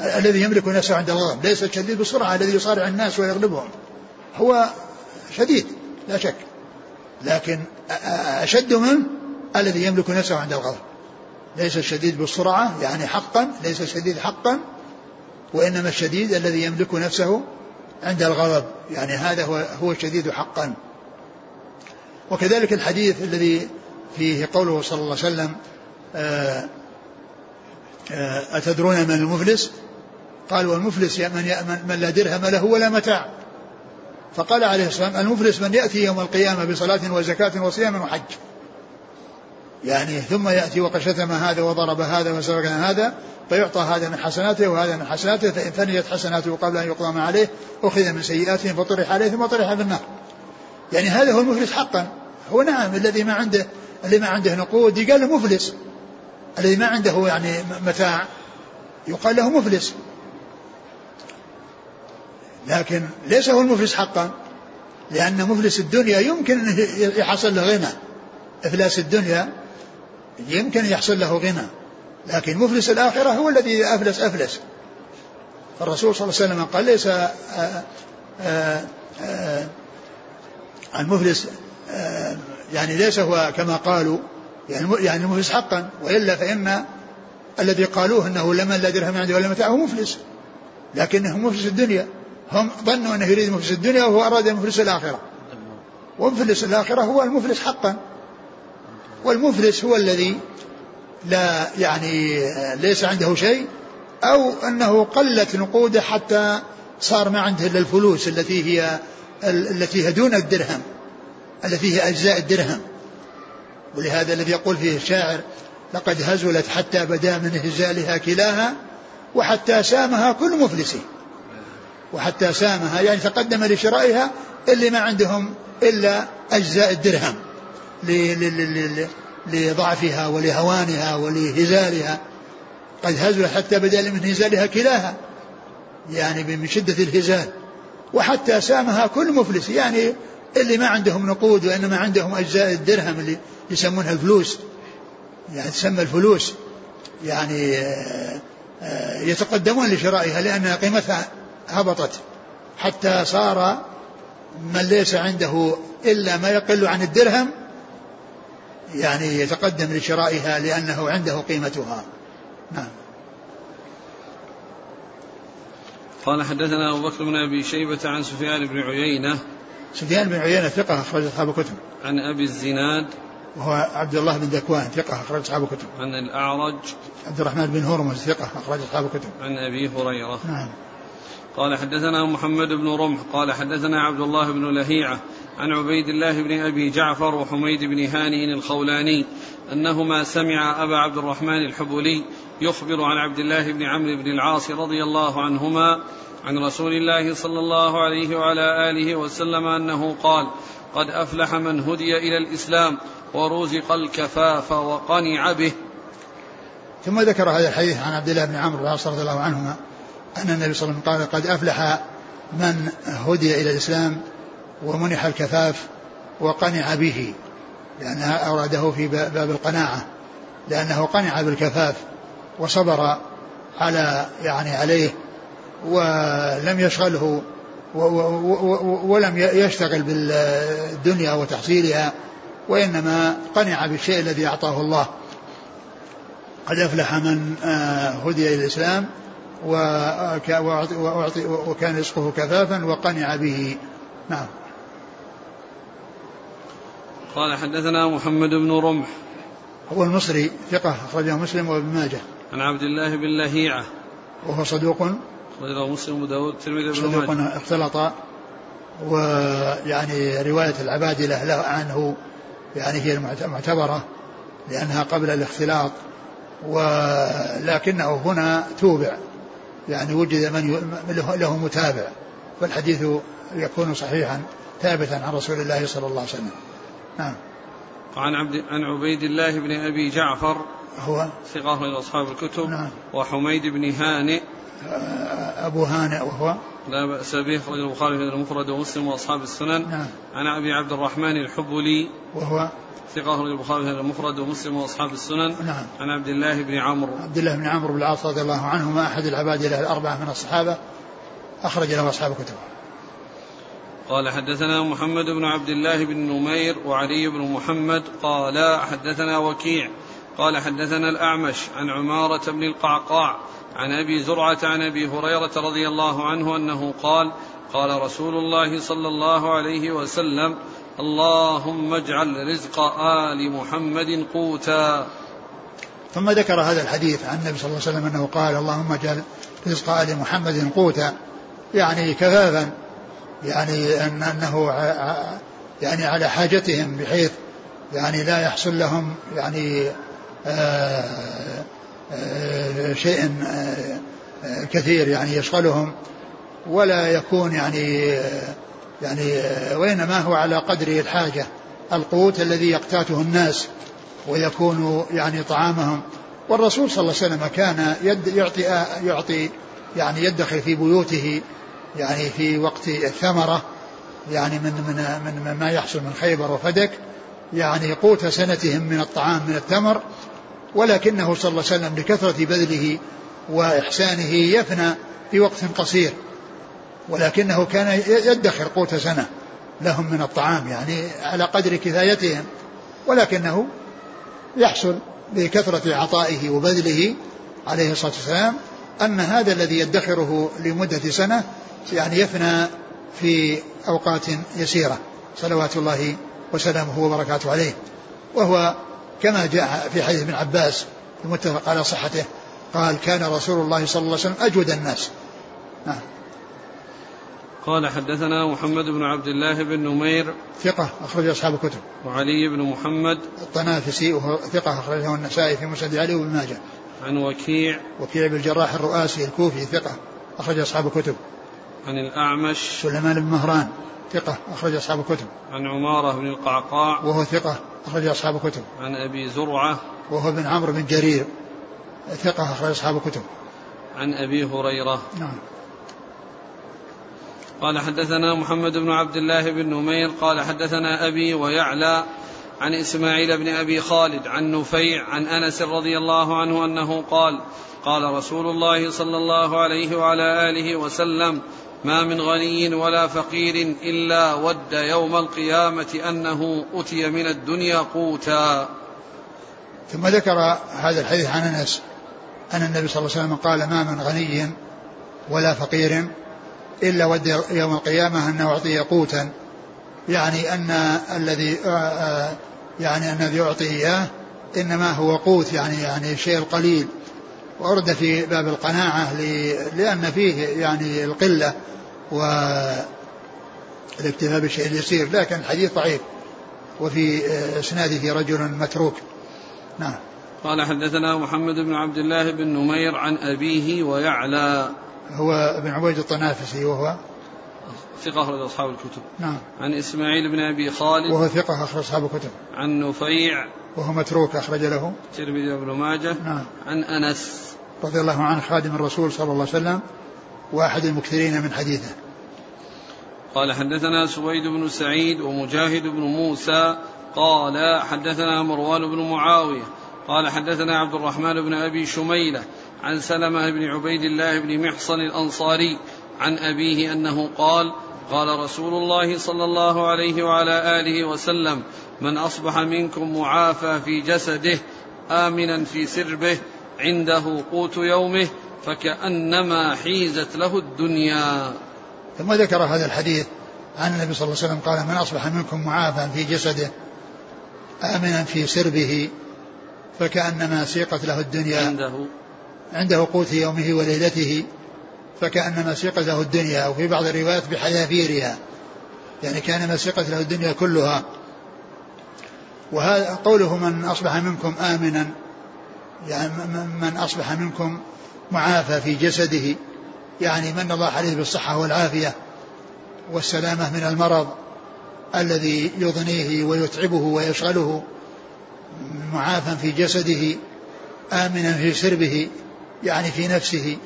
الذي يملك نفسه عند الغضب. ليس الشديد بالسرعة الذي يصارع الناس ويغلبهم. هو شديد لا شك. لكن أشد منه الذي يملك نفسه عند الغضب. ليس الشديد بالسرعة يعني حقا ليس الشديد حقا وإنما الشديد الذي يملك نفسه عند الغضب. يعني هذا هو هو الشديد حقا. وكذلك الحديث الذي فيه قوله صلى الله عليه وسلم آه، أتدرون من المفلس؟ قال والمفلس من, من لا درهم له ولا متاع. فقال عليه الصلاة والسلام المفلس من يأتي يوم القيامة بصلاة وزكاة وصيام وحج. يعني ثم يأتي وقد شتم هذا وضرب هذا وسرق هذا فيعطى هذا من حسناته وهذا من حسناته فإن فنيت حسناته قبل أن يقضى ما عليه أخذ من سيئاتهم فطرح عليه ثم طرح في النار. يعني هذا هو المفلس حقا. هو نعم الذي ما عنده الذي ما عنده نقود يقال له مفلس. الذي ما عنده يعني متاع يقال له مفلس. لكن ليس هو المفلس حقا لأن مفلس الدنيا يمكن أن يحصل له غنى. إفلاس الدنيا يمكن يحصل له غنى. لكن مفلس الآخرة هو الذي أفلس أفلس. فالرسول صلى الله عليه وسلم قال ليس آآ آه، آآ آه، آآ المفلس يعني ليس هو كما قالوا يعني يعني مفلس حقا. وإلا فإن الذي قالوه إنه لمن لا درهم عنده ولا متاع هو مفلس. لكنه مفلس الدنيا. هم ظنوا إنه يريد مفلس الدنيا وهو أراد مفلس الآخرة. ومفلس الآخرة هو المفلس حقا. والمفلس هو الذي لا يعني ليس عنده شيء أو إنه قلت نقوده حتى صار ما عنده إلا الفلوس التي هي التي هي دون الدرهم. التي هي أجزاء الدرهم. ولهذا الذي يقول فيه الشاعر لقد هزلت حتى بدا من هزالها كلاها وحتى سامها كل مفلس وحتى سامها يعني تقدم لشرائها اللي ما عندهم إلا أجزاء الدرهم لضعفها ولهوانها ولهزالها. قد هزلت حتى بدا من هزالها كلاها. يعني من شدة الهزال. وحتى سامها كل مفلس يعني اللي ما عندهم نقود وإنما عندهم أجزاء الدرهم اللي يسمونها الفلوس يعني تسمى الفلوس. يعني آه، آه، يتقدمون لشرائها لأن قيمتها هبطت. حتى صار من ليس عنده إلا ما يقل عن الدرهم يعني يتقدم لشرائها لأنه عنده قيمتها. نعم. قال حدثنا أبو بكر بن أبي شيبة عن سفيان بن عيينة سفيان بن عيينة ثقة أخرج أصحاب الكتب. عن أبي الزناد وهو عبد الله بن ذكوان ثقة أخرج أصحاب الكتب. عن الأعرج عبد الرحمن بن هرمز ثقة أخرج أصحاب الكتب. عن أبي هريرة. نعم. قال حدثنا محمد بن رمح قال حدثنا عبد الله بن لهيعة عن عبيد الله بن أبي جعفر وحميد بن هانئ الخولاني أنهما سمع أبا عبد الرحمن الحبولي يخبر عن عبد الله بن عمرو بن العاص رضي الله عنهما عن رسول الله صلى الله عليه وعلى آله وسلم أنه قال قد أفلح من هدي إلى الإسلام ورزق الكفاف وقنع به. ثم ذكر هذا الحديث عن عبد الله بن عمرو بن العاص رضي الله عنهما أن النبي صلى الله عليه وسلم قال قد أفلح من هدي إلى الإسلام ومنح الكفاف وقنع به. لأنها أوراده في باب القناعة لأنه قنع بالكفاف وصبر على يعني عليه ولم يشغله ولم يشتغل بالدنيا وتحصيلها وإنما قنع بالشيء الذي أعطاه الله. قد أفلح من آه، هدي إلى الإسلام وكان رزقه كفافا وقنع به. نعم. قال حدثنا محمد بن رمح. هو المصري ثقة أخرجه مسلم وابن ماجه. عن عبد الله بن لهيعة. وهو صدوق أخرجه مسلم وداود الترمذي بن صدوق اختلط ويعني رواية العبادلة له عنه يعني هي المعتبرة لأنها قبل الاختلاط ولكنه هنا توبع. يعني وجد من له متابع فالحديث يكون صحيحا ثابتا عن رسول الله صلى الله عليه وسلم. نعم. وعن عبد عن عبيد الله بن أبي جعفر هو؟ ثقة من أصحاب الكتب. نعم. وحميد بن هانئ. أبو هانئ وهو؟ لا بأس به أخرج البخاري في المفرد ومسلم وأصحاب السنن. نعم. عن أبي عبد الرحمن الحبلي. وهو؟ ثقة أخرج البخاري في المفرد ومسلم وأصحاب السنن. نعم. عن عبد الله بن عمرو. عبد الله بن عمرو بن العاص رضي الله عنهما أحد العباد له الأربعة من الصحابة أخرج له أصحاب الكتب قال حدثنا محمد بن عبد الله بن نمير وعلي بن محمد. قال حدثنا وكيع. قال حدثنا الأعمش عن عمارة بن القعقاع عن أبي زرعة عن أبي هريرة رضي الله عنه أنه قال قال رسول الله صلى الله عليه وسلم اللهم اجعل رزق آل محمد قوتا. ثم ذكر هذا الحديث عن النبي صلى الله عليه وسلم أنه قال اللهم اجعل رزق آل محمد قوتا. يعني كفافا يعني أن أنه يعني على حاجتهم بحيث يعني لا يحصل لهم يعني شيء آه، كثير يعني يشغلهم. ولا يكون يعني يعني وإنما هو على قدر الحاجة القوت الذي يقتاته الناس ويكون يعني طعامهم. والرسول صلى الله عليه وسلم كان يد يعطي يعطي يعني يدخر في بيوته يعني في وقت الثمرة يعني من من من ما يحصل من خيبر وفدك يعني قوت سنتهم من الطعام من التمر. ولكنه صلى الله عليه وسلم لكثرة بذله وإحسانه يفنى في وقت قصير. ولكنه كان يدخر قوت سنة لهم من الطعام يعني على قدر كفايتهم. ولكنه يحصل بكثرة عطائه وبذله عليه الصلاة والسلام أن هذا الذي يدخره لمدة سنة يعني يفنى في أوقات يسيرة. صلوات الله وسلامه وبركاته عليه. وهو كما جاء في حديث ابن عباس المتفق على صحته قال كان رسول الله صلى الله عليه وسلم أجود الناس. نعم. قال حدثنا محمد بن عبد الله بن نمير ثقة أخرج أصحاب الكتب. وعلي بن محمد الطنافسي وهو ثقة أخرجه النسائي في مسند علي وابن ماجه. عن وكيع وكيع بن الجراح الرؤاسي الكوفي ثقة أخرج أصحاب الكتب. عن الأعمش سليمان بن مهران. ثقة أخرج أصحاب الكتب. عن عمارة بن القعقاع. وهو ثقة أخرج أصحاب الكتب. عن أبي زرعة. وهو بن عمرو بن جرير. ثقة أخرج أصحاب الكتب. عن أبي هريرة. نعم. قال حدثنا محمد بن عبد الله بن نمير. قال حدثنا أبي ويعلى عن إسماعيل بن أبي خالد عن نفيع عن أنس رضي الله عنه أنه قال قال رسول الله صلى الله عليه وعلى آله وسلم ما من غني ولا فقير إلا ود يوم القيامة أنه أتي من الدنيا قوتا. ثم ذكر هذا الحديث عن أنس أن النبي صلى الله عليه وسلم قال ما من غني ولا فقير إلا ود يوم القيامة أنه أعطي قوتا. يعني أن الذي آه، آه، يعني الذي يعطي إياه إنما هو قوت يعني يعني الشيء القليل ورد في باب القناعة لأن فيه يعني القلة والاكتفاء بالشيء اليسير لكن الحديث ضعيف. وفي إسناده رجل متروك. نعم. قال حدثنا محمد بن عبد الله بن نمير عن أبيه ويعلى. هو ابن عبيد الطنافسي وهو؟ ثقة أخرج أصحاب الكتب. نعم. عن إسماعيل بن أبي خالد. وهو ثقة أخرج أصحاب الكتب. عن نفيع. وهو متروك أخرج له. الترمذي وابن ماجه. نعم. عن أنس. رضي الله عنه خادم الرسول صلى الله عليه وسلم وأحد المكثرين من حديثه. قال حدثنا سويد بن سعيد ومجاهد بن موسى قال حدثنا مروان بن معاوية قال حدثنا عبد الرحمن بن أبي شميلة عن سلمة بن عبيد الله بن محصن الأنصاري عن أبيه أنه قال قال رسول الله صلى الله عليه وعلى آله وسلم من أصبح منكم معافى في جسده آمنا في سربه عنده قوت يومه فكأنما حيزت له الدنيا. ثم ذكر هذا الحديث عن النبي صلى الله عليه وسلم قال من أصبح منكم معافى في جسده آمنا في سربه فكأنما سيقت له الدنيا. عنده. عنده قوت يومه وليلته فكأنما سيقت له الدنيا وفي بعض الروايات بحذافيرها يعني كأنما سيقت له الدنيا كلها. وهذا قوله من أصبح منكم آمنا يعني من أصبح منكم معافى في جسده يعني من الله عليه بالصحة والعافية والسلامة من المرض الذي يضنيه ويتعبه ويشغله معافى في جسده آمنا في سربه يعني في نفسه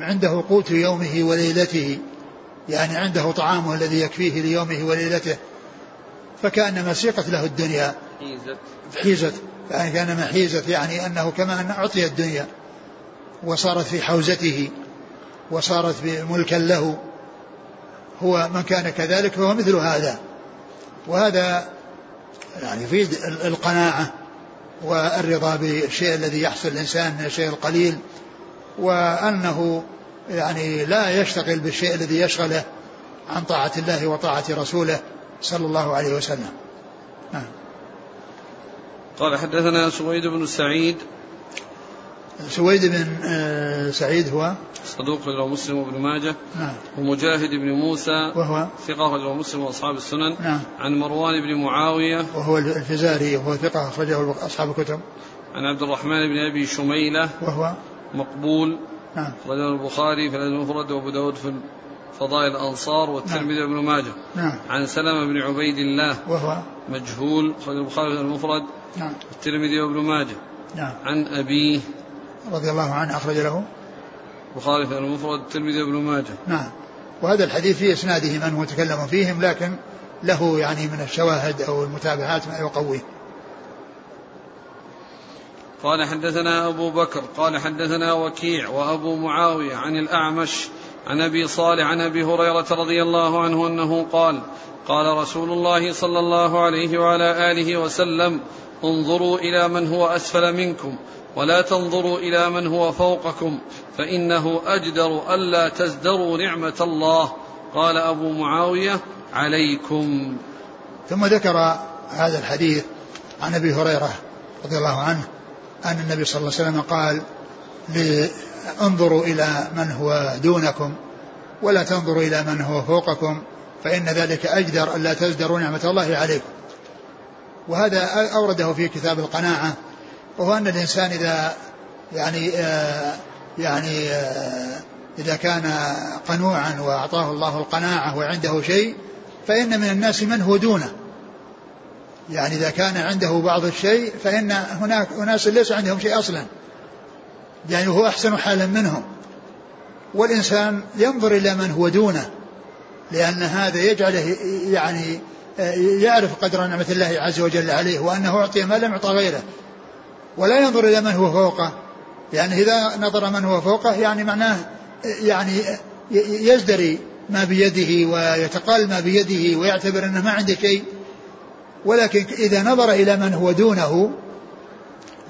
عنده قوت يومه وليلته يعني عنده طعامه الذي يكفيه ليومه وليلته فكأنما سيقت له الدنيا. حيزت حيزت يعني كأنما حيزت يعني أنه كما أن أعطي الدنيا وصارت في حوزته وصارت ملكا له هو من كان كذلك فهو مثل هذا. وهذا يعني يفيد القناعة والرضا بالشيء الذي يحصل الإنسان من الشيء القليل وأنه يعني لا يشتغل بالشيء الذي يشغله عن طاعة الله وطاعة رسوله صلى الله عليه وسلم. قال حدثنا سويد بن سعيد. سويد بن آه، سعيد هو؟ صدوق له مسلم وابن ماجه. نعم. ومجاهد بن موسى. وهو؟ ثقة له مسلم وأصحاب السنن. نعم. عن مروان بن معاوية. وهو الفزاري وهو ثقة أخرجه أصحاب الكتب. عن عبد الرحمن بن أبي شميلة. وهو؟ مقبول. نعم. أخرجه البخاري في المفرد وأبو داود في فضائل الأنصار والترمذي نعم. وابن ماجه. نعم. عن سلمة بن عبيد الله وهو مجهول أخرج البخاري المفرد نعم. الترمذي وابن ماجه. نعم. عن أبيه. رضي الله عنه أخرج له. البخاري في المفرد الترمذي وابن ماجه. نعم. وهذا الحديث في إسناده من هو تكلم فيهم لكن له يعني من الشواهد أو المتابعات ما يقويه. قال حدثنا أبو بكر قال حدثنا وكيع وأبو معاوية عن الأعمش عن أبي صالح عن أبي هريرة رضي الله عنه أنه قال قال رسول الله صلى الله عليه وعلى آله وسلم انظروا إلى من هو أسفل منكم ولا تنظروا إلى من هو فوقكم فإنه أجدر ألا تزدروا نعمة الله. قال أبو معاوية عليكم. ثم ذكر هذا الحديث عن أبي هريرة رضي الله عنه أن النبي صلى الله عليه وسلم قال انظروا إلى من هو دونكم ولا تنظروا إلى من هو فوقكم فإن ذلك أجدر ألا تزدروا نعمة الله عليكم. وهذا أورده في كتاب القناعة وهو أن الإنسان إذا يعني آه يعني آه إذا كان قنوعا وأعطاه الله القناعة وعنده شيء فإن من الناس من هو دونه. يعني إذا كان عنده بعض الشيء فإن هناك أناس ليس عندهم شيء أصلا. يعني هو أحسن حالا منهم. والإنسان ينظر إلى من هو دونه لأن هذا يجعله يعني يعرف قدر نعمة الله عز وجل عليه وأنه أعطي ما لم يعطى غيره. ولا ينظر إلى من هو فوقه يعني إذا نظر من هو فوقه يعني معناه يعني يزدري ما بيده ويتقال ما بيده ويعتبر أنه ما عنده شيء. ولكن إذا نظر إلى من هو دونه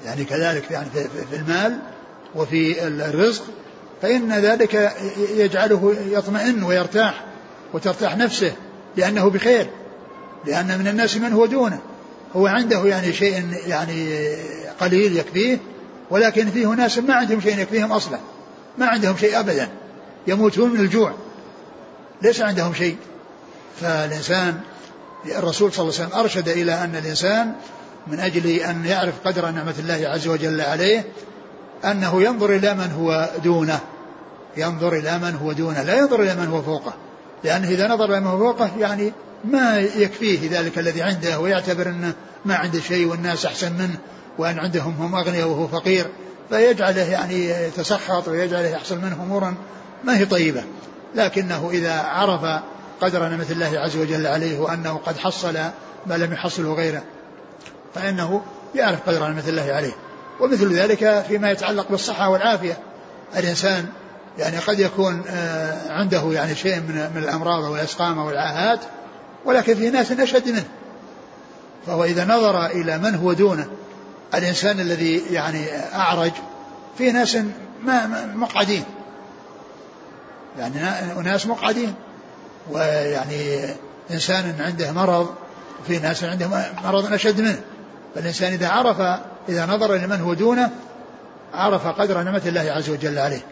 يعني كذلك يعني في المال وفي الرزق فإن ذلك يجعله يطمئن ويرتاح وترتاح نفسه لأنه بخير لأن من الناس من هو دونه. هو عنده يعني شيء يعني قليل يكفيه ولكن فيه ناس ما عندهم شيء يكفيهم أصلا ما عندهم شيء أبدا يموتون من الجوع. ليس عندهم شيء. فالإنسان الرسول صلى الله عليه وسلم أرشد إلى أن الإنسان من أجل أن يعرف قدر نعمة الله عز وجل عليه أنه ينظر إلى من هو دونه. ينظر إلى من هو دونه. لا ينظر إلى من هو فوقه. لأنه إذا نظر إلى من هو فوقه يعني ما يكفيه ذلك الذي عنده ويعتبر أنه ما عنده شيء والناس أحسن منه وأن عندهم هم أغنياء وهو فقير. فيجعله يعني يتسخط ويجعله يحصل منه أمورا ما هي طيبة. لكنه إذا عرف قدر نعمة الله عز وجل عليه وأنه قد حصل ما لم يحصله غيره فإنه يعرف قدر نعمة الله عليه. ومثل ذلك فيما يتعلق بالصحة والعافية. الإنسان يعني قد يكون آه، عنده يعني شيء من الأمراض والأسقام والعاهات ولكن في ناس أشد منه. فهو إذا نظر إلى من هو دونه الإنسان الذي يعني أعرج في ناس ما مقعدين. يعني أناس مقعدين. ويعني إنسان عنده مرض وفي ناس عنده مرض أشد منه. فالإنسان إذا عرف إذا نظر إلى من هو دونه عرف قدر نعمة الله عز وجل عليه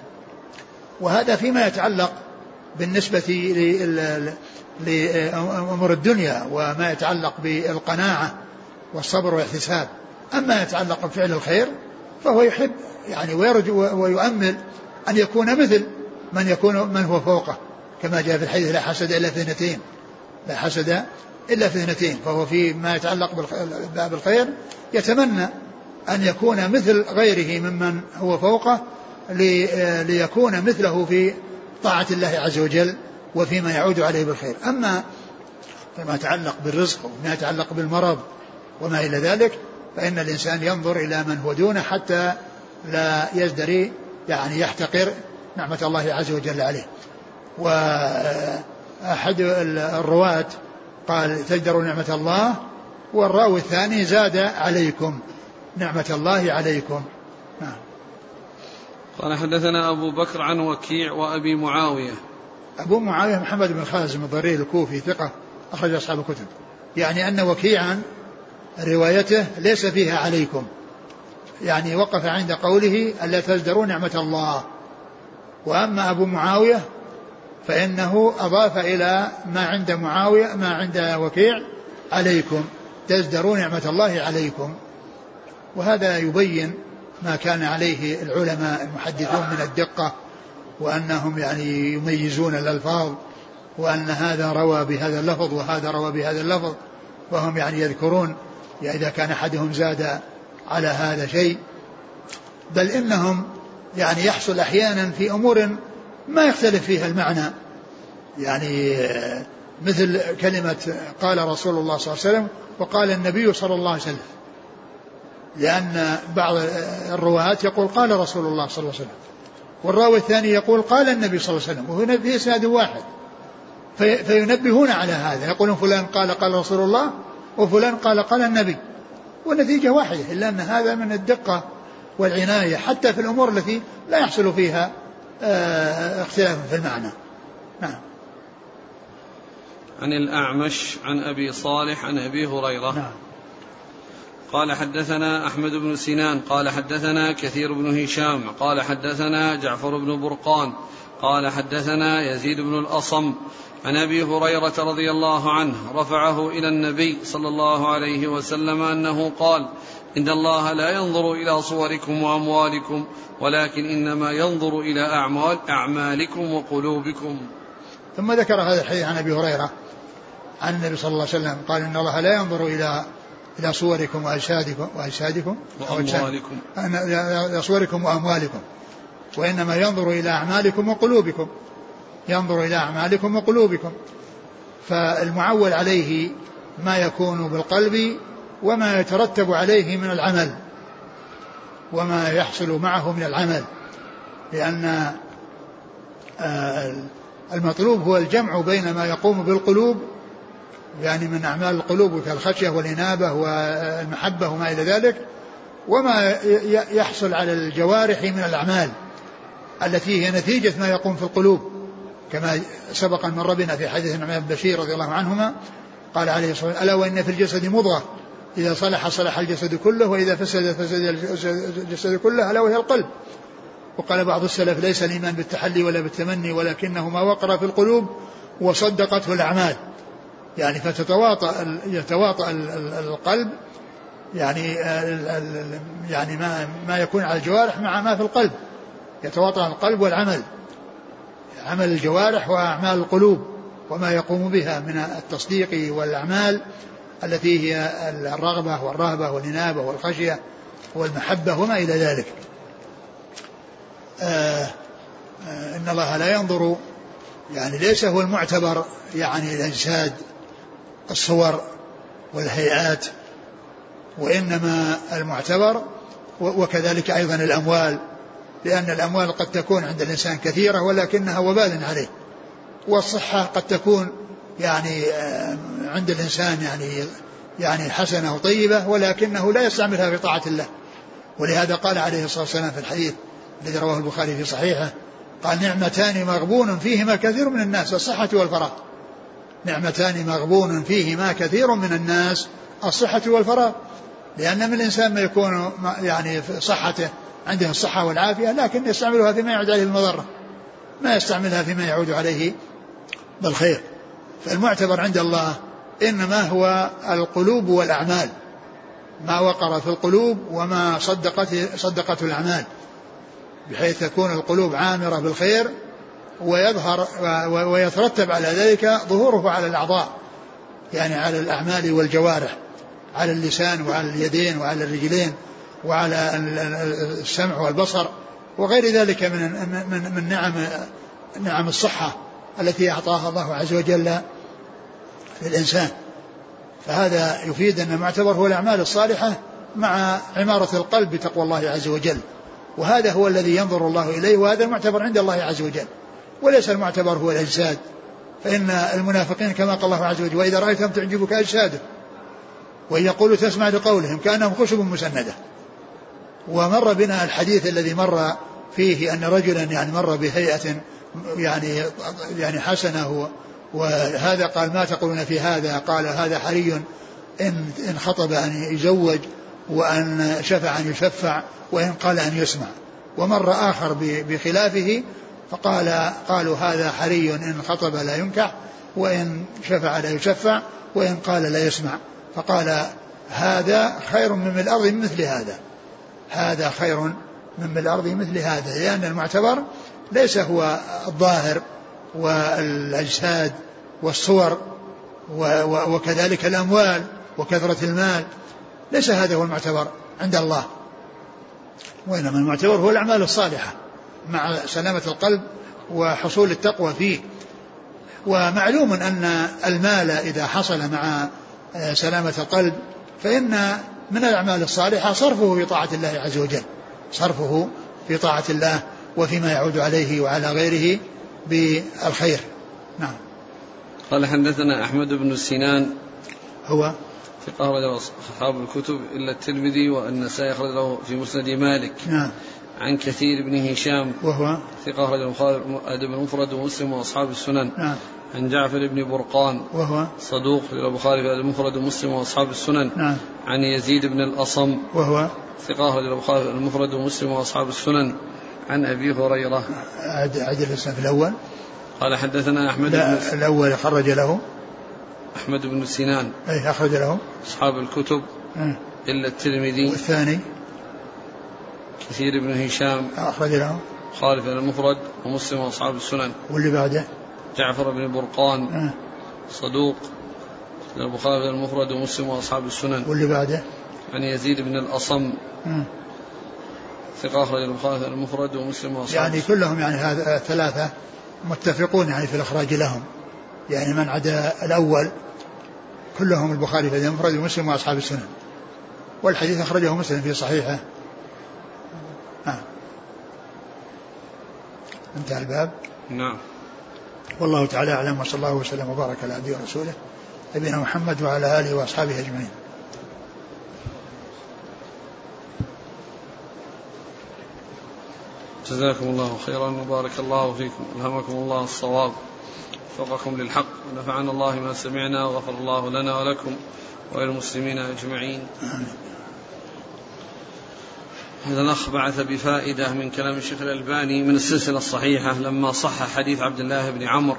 وهذا فيما يتعلق بالنسبة لأمور الدنيا وما يتعلق بالقناعة والصبر والاحتساب أما يتعلق بفعل الخير فهو يحب يعني ويرجو ويؤمل أن يكون مثل من يكون من هو فوقه كما جاء في الحديث لا حسد إلا في اثنتين لا حسد إلا في اثنتين فهو في ما يتعلق باب الخير يتمنى أن يكون مثل غيره ممن هو فوقه ليكون مثله في طاعة الله عز وجل وفيما يعود عليه بالخير. أما فيما يتعلق بالرزق وما يتعلق بالمرض وما إلى ذلك فإن الإنسان ينظر إلى من هو دونه حتى لا يزدري يعني يحتقر نعمة الله عز وجل عليه. وأحد الرواة قال تجدروا نعمة الله والراوي الثاني زاد عليكم نعمة الله عليكم. نعم. قال حدثنا أبو بكر عن وكيع وأبي معاوية. أبو معاوية محمد بن خازم الضرير الكوفي ثقة أخرج أصحاب الكتب. يعني أن وكيعا روايته ليس فيها عليكم. يعني وقف عند قوله ألا تزدروا نعمة الله. وأما أبو معاوية فإنه أضاف إلى ما عند معاوية ما عند وكيع عليكم. تزدروا نعمة الله عليكم. وهذا يبين ما كان عليه العلماء المحدثون من الدقة وأنهم يعني يميزون الألفاظ وأن هذا روى بهذا اللفظ وهذا روى بهذا اللفظ وهم يعني يذكرون إذا كان أحدهم زاد على هذا شيء. بل إنهم يعني يحصل أحيانا في أمور ما يختلف فيها المعنى. يعني مثل كلمة قال رسول الله صلى الله عليه وسلم وقال النبي صلى الله عليه وسلم. لأن بعض الرواة يقول قال رسول الله صلى الله عليه وسلم والراوي الثاني يقول قال النبي صلى الله عليه وسلم وهنا في إسناد واحد. في فينبهون على هذا يقولون فلان قال قال رسول الله وفلان قال قال النبي. والنتيجة واحدة إلا أن هذا من الدقة والعناية حتى في الأمور التي لا يحصل فيها اختلاف في المعنى. نعم. عن الأعمش عن أبي صالح عن أبي هريرة. نعم. قال حدثنا أحمد بن سنان قال حدثنا كثير بن هشام قال حدثنا جعفر بن برقان قال حدثنا يزيد بن الأصم. عن أبي هريرة رضي الله عنه رفعه إلى النبي صلى الله عليه وسلم أنه قال ان الله لا ينظر إلى صوركم واموالكم ولكن انما ينظر إلى اعمال اعمالكم وقلوبكم. ثم ذكر هذا الحديث عن أبي هريرة عن النبي صلى الله عليه وسلم قال ان الله لا ينظر إلى إلى صوركم واجسادكم واجسادكم واموالكم. إلى صوركم واموالكم. وإنما ينظر إلى أعمالكم وقلوبكم. ينظر إلى أعمالكم وقلوبكم. فالمعول عليه ما يكون بالقلب وما يترتب عليه من العمل وما يحصل معه من العمل لأن آه، المطلوب هو الجمع بين ما يقوم بالقلوب يعني من أعمال القلوب كالخشية والإنابة والمحبة وما إلى ذلك وما يحصل على الجوارح من الأعمال التي هي نتيجة ما يقوم في القلوب. كما سبق أن مر بنا في حديث النعمان بن بشير رضي الله عنهما قال عليه الصلاة والسلام ألا وإن في الجسد مضغة؟ إذا صلح صلح الجسد كله وإذا فسد فسد الجسد كله ألا وهي القلب. وقال بعض السلف ليس الإيمان بالتحلي ولا بالتمني ولكنه ما وقر في القلوب وصدقته الأعمال. يعني فتتواطأ يتواطأ القلب يعني يعني ما ما يكون على الجوارح مع ما في القلب. يتواطأ القلب والعمل. عمل الجوارح وأعمال القلوب وما يقوم بها من التصديق والأعمال. التي هي الرغبة والرهبة والإنابة والخشية والمحبة وما إلى ذلك. آه آه إن الله لا ينظر يعني ليس هو المعتبر يعني الأجساد الصور والهيئات وإنما المعتبر وكذلك أيضا الأموال لأن الأموال قد تكون عند الإنسان كثيرة ولكنها وبال عليه والصحة قد تكون يعني آه، عند الإنسان يعني يعني حسنة وطيبة ولكنه لا يستعملها في طاعة الله. ولهذا قال عليه الصلاة والسلام في الحديث الذي رواه البخاري في صحيحه قال نعمتان مغبون فيهما كثير من الناس الصحة والفراغ. نعمتان مغبون فيهما كثير من الناس الصحة والفراغ. لأن من الإنسان ما يكون يعني صحته عنده الصحة والعافية لكن يستعملها فيما يعود عليه بالمضرة ما يستعملها فيما يعود عليه بالخير. فالمعتبر عند الله إنما هو القلوب والأعمال ما وقر في القلوب وما صدقت صدقته الأعمال بحيث تكون القلوب عامرة بالخير ويظهر ويترتب على ذلك ظهوره على الأعضاء يعني على الأعمال والجوارح على اللسان وعلى اليدين وعلى الرجلين وعلى السمع والبصر وغير ذلك من من من نعم نعم الصحة. التي أعطاها الله عز وجل للإنسان. فهذا يفيد أن المعتبر هو الأعمال الصالحة مع عمارة القلب بتقوى الله عز وجل. وهذا هو الذي ينظر الله إليه وهذا المعتبر عند الله عز وجل. وليس المعتبر هو الأجساد. فإن المنافقين كما قال الله عز وجل وإذا رأيتهم تعجبك أجسادهم وإن يقولوا تسمع لقولهم كأنهم خشب مسندة. ومر بنا الحديث الذي مر فيه أن رجلا يعني مر بهيئة يعني يعني حسنة وهذا قال ما تقولون في هذا؟ قال هذا حري. إن إن خطب أن يزوج وأن شفع أن يشفع وإن قال أن يسمع. ومر آخر بخلافه فقال قالوا هذا حري. إن خطب لا ينكح وإن شفع لا يشفع وإن قال لا يسمع. فقال هذا خير من الأرض مثل هذا. هذا خير من الأرض مثل هذا. لأن المعتبر ليس هو الظاهر والأجساد والصور وكذلك الأموال وكثرة المال. ليس هذا هو المعتبر عند الله. وإنما المعتبر هو الأعمال الصالحة مع سلامة القلب وحصول التقوى فيه. ومعلوم أن المال إذا حصل مع سلامة القلب فإن من الأعمال الصالحة صرفه في طاعة الله عز وجل. صرفه في طاعة الله وفيما يعود عليه وعلى غيره بالخير. نعم. قال حدثنا أحمد بن سنان. هو؟ ثقة أخرجه أصحاب الكتب إلا الترمذي والنسائي له في مسند مالك. نعم. عن كثير بن هشام. وهو؟ ثقة أخرج أدب المفرد ومسلم وأصحاب السنن. نعم. عن جعفر بن برقان. وهو؟ صدوق البخاري في المفرد ومسلم وأصحاب السنن. نعم. عن يزيد بن الأصم. وهو؟ ثقة أخرج البخاري المفرد ومسلم وأصحاب السنن. عن أبي هريرة. عدل الاسم في الأول. قال حدثنا أحمد لا بن الأول خرج له. أحمد بن سنان. أي أخرج له. أصحاب الكتب. إيه. إلا الترمذي. والثاني. كثير بن هشام. أخرج له. خالف المفرد. ومسلم وأصحاب السنن. واللي بعده. جعفر بن برقان. إيه. صدوق. البخاري المفرد. ومسلم وأصحاب السنن. واللي بعده. عن يزيد بن الأصم. إيه. ثقة أخرج البخاري المفرد ومسلم وأصحاب يعني كلهم يعني هذا ثلاثة متفقون يعني في الإخراج لهم. يعني من عدا الأول كلهم البخاري في المفرد ومسلم وأصحاب السنن والحديث أخرجه مسلم في صحيحه. آه. انتهى الباب. نعم. والله تعالى أعلم وصلى الله وسلم وبارك على عبده ورسوله نبينا محمد وعلى آله وأصحابه أجمعين. جزاكم الله خيرا وبارك الله فيكم. ألهمكم الله الصواب. وفقكم للحق. ونفعنا الله ما سمعنا وغفر الله لنا ولكم وللمسلمين أجمعين. هذا الأخ بعث بفائدة من كلام الشيخ الألباني من السلسلة الصحيحة لما صح حديث عبد الله بن عمرو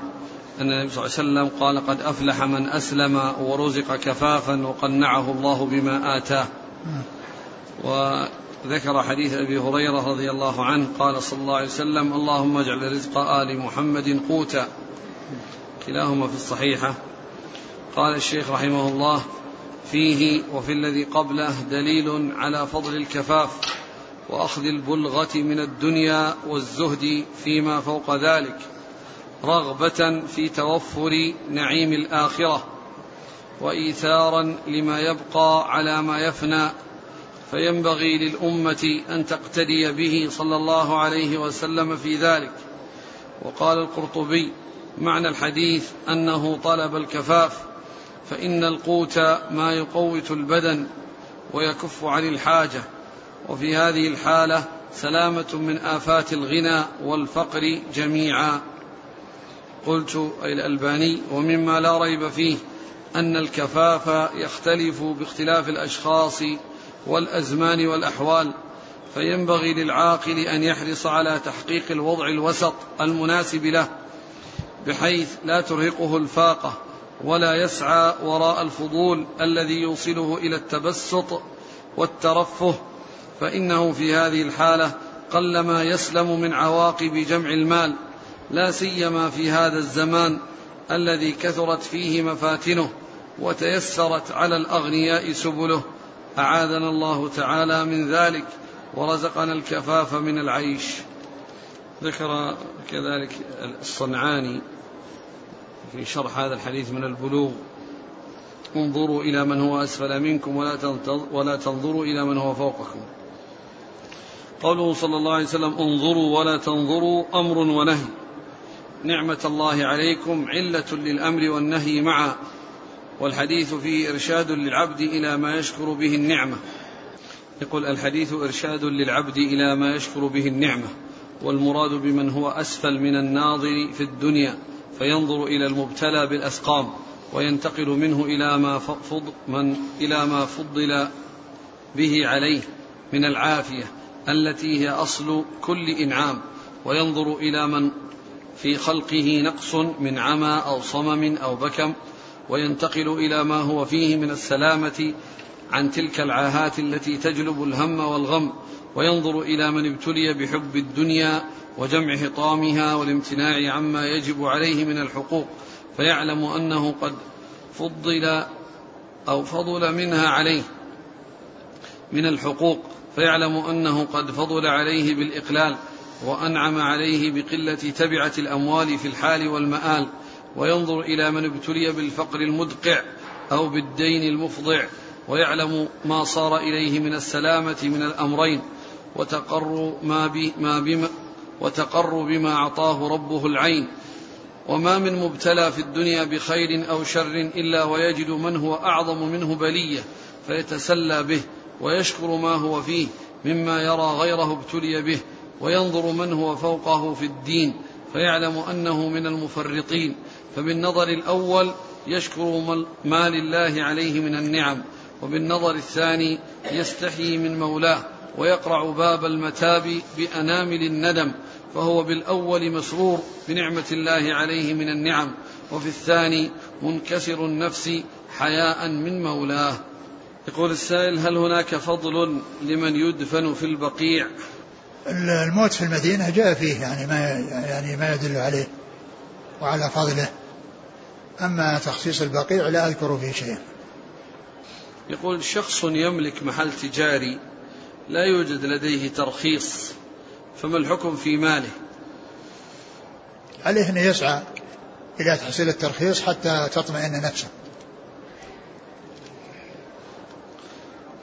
أن النبي صلى الله عليه وسلم قال قد أفلح من أسلم ورزق كفافا وقنعه الله بما آتاه. وذكر حديث أبي هريرة رضي الله عنه قال صلى الله عليه وسلم اللهم اجعل رزق آل محمد قوتا. كلاهما في الصحيحة. قال الشيخ رحمه الله فيه وفي الذي قبله دليل على فضل الكفاف وأخذ البلغة من الدنيا والزهد فيما فوق ذلك رغبة في توفر نعيم الآخرة وإيثارا لما يبقى على ما يفنى فينبغي للأمة أن تقتدي به صلى الله عليه وسلم في ذلك. وقال القرطبي معنى الحديث أنه طلب الكفاف فإن القوت ما يقوت البدن ويكف عن الحاجة. وفي هذه الحالة سلامة من آفات الغنى والفقر جميعا. قلت أي الألباني ومما لا ريب فيه أن الكفاف يختلف باختلاف الأشخاص والأزمان والأحوال فينبغي للعاقل أن يحرص على تحقيق الوضع الوسط المناسب له بحيث لا ترهقه الفاقة ولا يسعى وراء الفضول الذي يوصله إلى التبسط والترفه. فإنه في هذه الحالة قلما يسلم من عواقب جمع المال لا سيما في هذا الزمان الذي كثرت فيه مفاتنه وتيسرت على الأغنياء سبله. أعاذنا الله تعالى من ذلك ورزقنا الكفاف من العيش. ذكر كذلك الصنعاني في شرح هذا الحديث من البلوغ. انظروا إلى من هو أسفل منكم ولا ولا تنظروا إلى من هو فوقكم. قوله صلى الله عليه وسلم انظروا ولا تنظروا أمر ونهي. نعمة الله عليكم علة للأمر والنهي معا. والحديث فيه إرشاد للعبد إلى ما يشكر به النعمة. يقول الحديث إرشاد للعبد إلى ما يشكر به النعمة والمراد بمن هو أسفل من الناظر في الدنيا فينظر إلى المبتلى بالأسقام وينتقل منه إلى ما فض من إلى ما فضل به عليه من العافية التي هي أصل كل إنعام. وينظر إلى من في خلقه نقص من عمى أو صمم أو بكم وينتقل إلى ما هو فيه من السلامة عن تلك العاهات التي تجلب الهم والغم وينظر إلى من ابتلي بحب الدنيا وجمع حطامها والامتناع عما يجب عليه من الحقوق فيعلم أنه قد فضل أو فضل منها عليه من الحقوق فيعلم أنه قد فضل عليه بالإقلال وأنعم عليه بقلة تبعة الأموال في الحال والمآل وينظر إلى من ابتلي بالفقر المدقع أو بالدين المفضع ويعلم ما صار إليه من السلامة من الأمرين وتقر ما, بي ما بما وتقر بما أعطاه ربه العين. وما من مبتلى في الدنيا بخير أو شر إلا ويجد من هو أعظم منه بلية فيتسلى به ويشكر ما هو فيه مما يرى غيره ابتلي به وينظر من هو فوقه في الدين فيعلم أنه من المفرطين. فبالنظر الأول يشكر ما لله عليه من النعم وبالنظر الثاني يستحيي من مولاه ويقرع باب المتاب بأنامل الندم فهو بالأول مسرور بنعمة الله عليه من النعم وفي الثاني منكسر النفس حياء من مولاه. يقول السائل هل هناك فضل لمن يدفن في البقيع؟ الموت في المدينة جاء فيه يعني ما يعني ما يدل عليه وعلى فضله. أما تخصيص البقيع لا أذكر فيه شيئا. يقول شخص يملك محل تجاري لا يوجد لديه ترخيص فما الحكم في ماله؟ عليه أن يسعى إلى تحصيل الترخيص حتى تطمئن نفسه.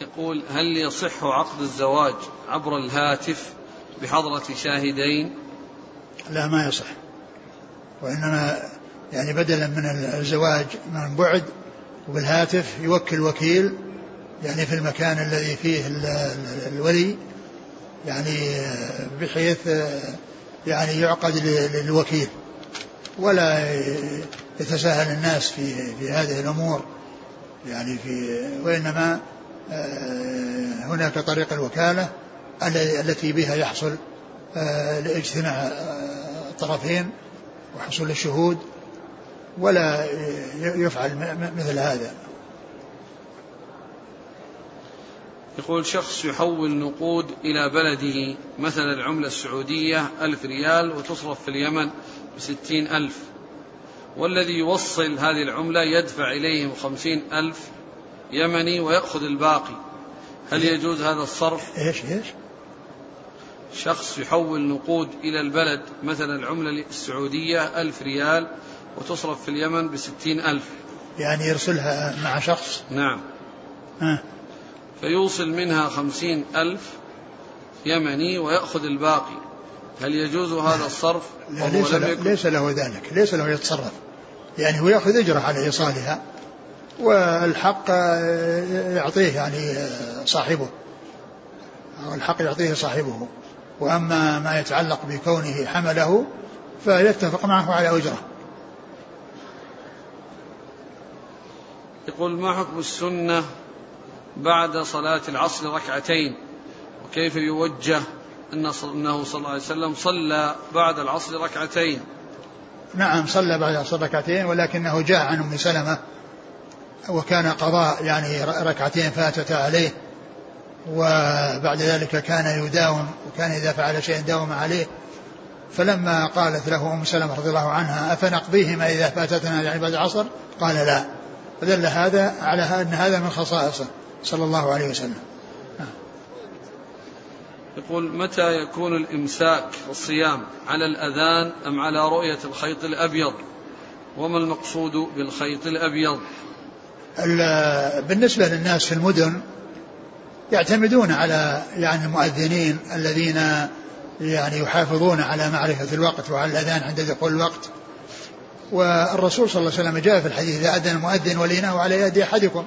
يقول هل يصح عقد الزواج عبر الهاتف بحضرة شاهدين؟ لا ما يصح وإنما يعني بدلا من الزواج من بعد وبالهاتف يوكل وكيل يعني في المكان الذي فيه الولي يعني بحيث يعني يعقد للوكيل ولا يتساهل الناس في في هذه الأمور يعني في وإنما آه، هناك طريق الوكالة التي بها يحصل آه، لإجتماع آه، الطرفين وحصول الشهود ولا يفعل مثل هذا يقول شخص يحول نقود إلى بلده مثلا العملة السعودية ألف ريال وتصرف في اليمن بستين ألف والذي يوصل هذه العملة يدفع إليهم خمسين ألف يمني ويأخذ الباقي هل يجوز هذا الصرف؟ إيش إيش؟ شخص يحول نقود إلى البلد مثلا العملة السعودية ألف ريال وتصرف في اليمن بستين ألف. يعني يرسلها مع شخص؟ نعم. ها. فيوصل منها خمسين ألف يمني ويأخذ الباقي. هل يجوز هذا الصرف؟ لا ليس, له ليس له ذلك ليس له يتصرف. يعني هو يأخذ أجره على إيصالها والحق يعطيه يعني صاحبه. الحق يعطيه صاحبه. وأما ما يتعلق بكونه حمله فيتفق معه على أجره. يقول ما حكم السنة بعد صلاة العصر ركعتين؟ وكيف يوجه أنه صلى الله عليه وسلم صلى بعد العصر ركعتين؟ نعم صلى بعد العصر ركعتين ولكنه جاء عن أم سلمة وكان قضاء يعني ركعتين فاتتا عليه وبعد ذلك كان يداوم وكان إذا فعل شيئا داوم عليه. فلما قالت له أم سلمة رضي الله عنها أفنقضيهما إذا فاتتنا يعني بعد العصر؟ قال لا. فدل هذا على أن هذا من خصائصه صلى الله عليه وسلم. يقول متى يكون الإمساك والصيام على الأذان أم على رؤية الخيط الأبيض؟ وما المقصود بالخيط الأبيض؟ بالنسبة للناس في المدن يعتمدون على يعني المؤذنين الذين يعني يحافظون على معرفة الوقت وعلى الأذان عند دخول الوقت. والرسول صلى الله عليه وسلم جاء في الحديث إذا أذن المؤذن وليناه على يد أحدكم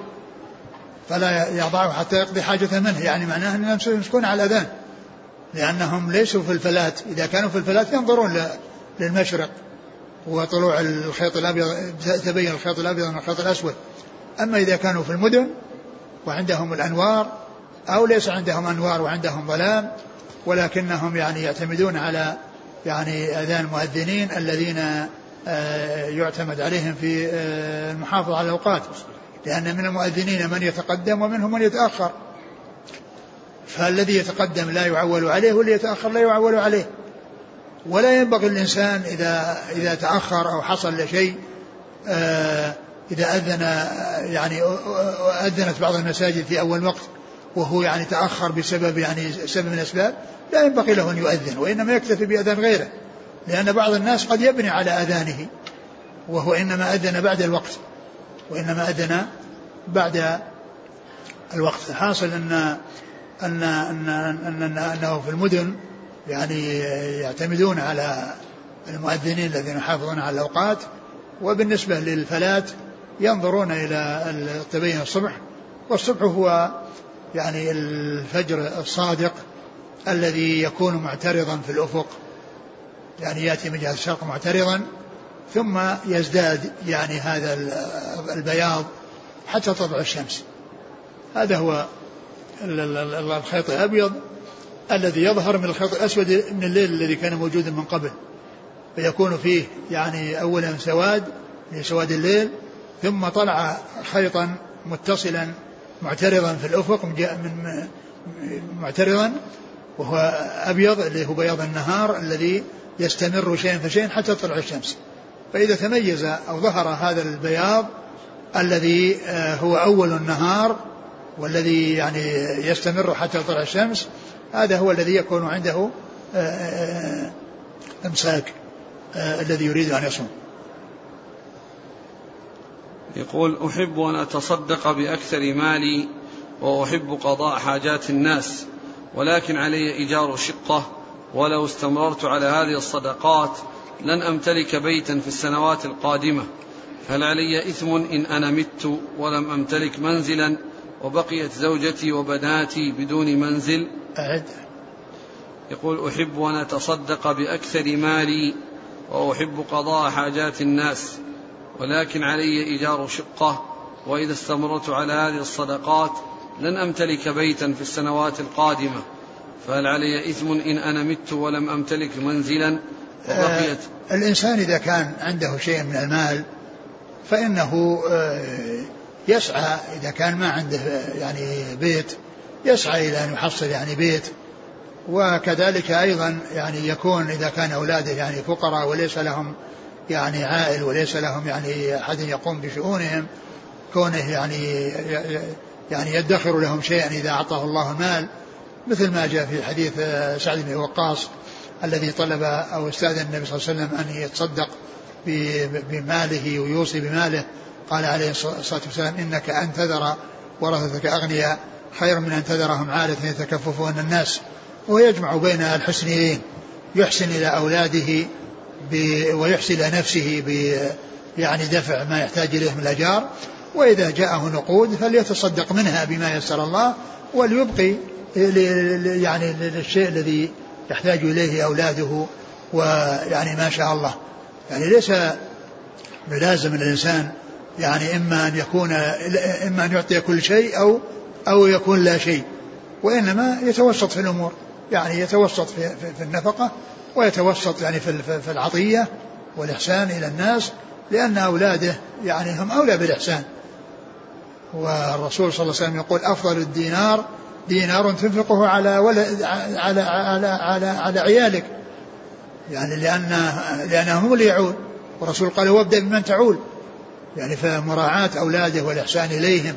فلا يضعه حتى يقضي حاجة منه يعني معناه أنهم يمسكون على الأذان لأنهم ليسوا في الفلات إذا كانوا في الفلات ينظرون للمشرق وطلوع الخيط الأبيض تبين الخيط الأبيض من الخيط الأسود. أما إذا كانوا في المدن وعندهم الأنوار أو ليس عندهم أنوار وعندهم ظلام ولكنهم يعني يعتمدون على يعني أذان المؤذنين الذين يعتمد عليهم في آه، المحافظة على الأوقات. لأن من المؤذنين من يتقدم ومنهم من يتأخر. فالذي يتقدم لا يعول عليه والذي يتأخر لا يعول عليه. ولا ينبغي الإنسان إذا إذا تأخر أو حصل شيء آه، إذا أذن يعني أذنت بعض المساجد في أول وقت وهو يعني تأخر بسبب يعني سبب من الأسباب لا ينبغي له أن يؤذن وإنما يكتفي بأذان غيره. لأن بعض الناس قد يبني على أذانه وهو إنما أذن بعد الوقت وإنما أذن بعد الوقت. حاصل أن أن أن أن أنه في المدن يعني يعتمدون على المؤذنين الذين يحافظون على الأوقات وبالنسبة للفلات ينظرون إلى التبين الصبح والصبح هو يعني الفجر الصادق الذي يكون معترضا في الأفق. يعني يأتي من جهة الشرق معترضا ثم يزداد يعني هذا البياض حتى تطلع الشمس. هذا هو الخيط الأبيض الذي يظهر من الخيط الأسود من الليل الذي كان موجودا من قبل. فيكون فيه يعني أولا سواد سواد الليل ثم طلع خيطا متصلا معترضا في الأفق من معترضا وهو أبيض اللي هو بياض النهار الذي يستمر شيئا فشيئا حتى تطلع الشمس فإذا تميز أو ظهر هذا البياض الذي آه، هو أول النهار والذي يعني يستمر حتى تطلع الشمس هذا هو الذي يكون عنده آه، آه، إمساك الذي يريد أن يصوم. يقول أحب أن أتصدق بأكثر مالي وأحب قضاء حاجات الناس ولكن علي إيجار شقة ولو استمررت على هذه الصدقات لن أمتلك بيتا في السنوات القادمة. هل علي إثم إن أنا مت ولم أمتلك منزلا وبقيت زوجتي وبناتي بدون منزل؟ أعد. يقول أحب أن أتصدق بأكثر مالي وأحب قضاء حاجات الناس ولكن علي إيجار شقة وإذا استمرت على هذه الصدقات لن أمتلك بيتا في السنوات القادمة. فهل علي إثم إن أنا مت ولم أمتلك منزلا؟ وبقيت آه الإنسان إذا كان عنده شيء من المال فإنه آه يسعى إذا كان ما عنده يعني بيت يسعى إلى أن يحصل يعني بيت. وكذلك أيضا يعني يكون إذا كان أولاده يعني فقراء وليس لهم يعني عائل وليس لهم يعني أحد يقوم بشؤونهم كونه يعني يعني يدخر لهم شيئا إذا أعطاه الله المال مثل ما جاء في حديث سعد بن وقاص الذي طلب أو استأذن النبي صلى الله عليه وسلم أن يتصدق بماله ويوصي بماله قال عليه الصلاة والسلام إنك أن تذر ورثتك أغنياء خير من أن تذرهم عالة يتكففون الناس. ويجمع بين الحسنيين يحسن إلى أولاده ويحسن إلى نفسه ب يعني دفع ما يحتاج إليه من الأجار. وإذا جاءه نقود فليتصدق منها بما يسر الله وليبقي يعني للشيء الذي يحتاج إليه أولاده ويعني ما شاء الله. يعني ليس بلازم الإنسان يعني إما أن يكون إما أن يعطي كل شيء أو أو يكون لا شيء وإنما يتوسط في الأمور. يعني يتوسط في, في, في النفقة ويتوسط يعني في, في العطية والإحسان إلى الناس لأن أولاده يعني هم أولى بالإحسان. والرسول صلى الله عليه وسلم يقول أفضل الدينار دينار تنفقه على ولد على على على, على عيالك. يعني لأن لأنهم اللي يعول. والرسول قال وابدأ بمن تعول. يعني فمراعاة أولاده والإحسان إليهم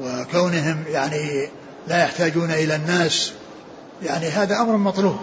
وكونهم يعني لا يحتاجون إلى الناس. يعني هذا أمر مطلوب.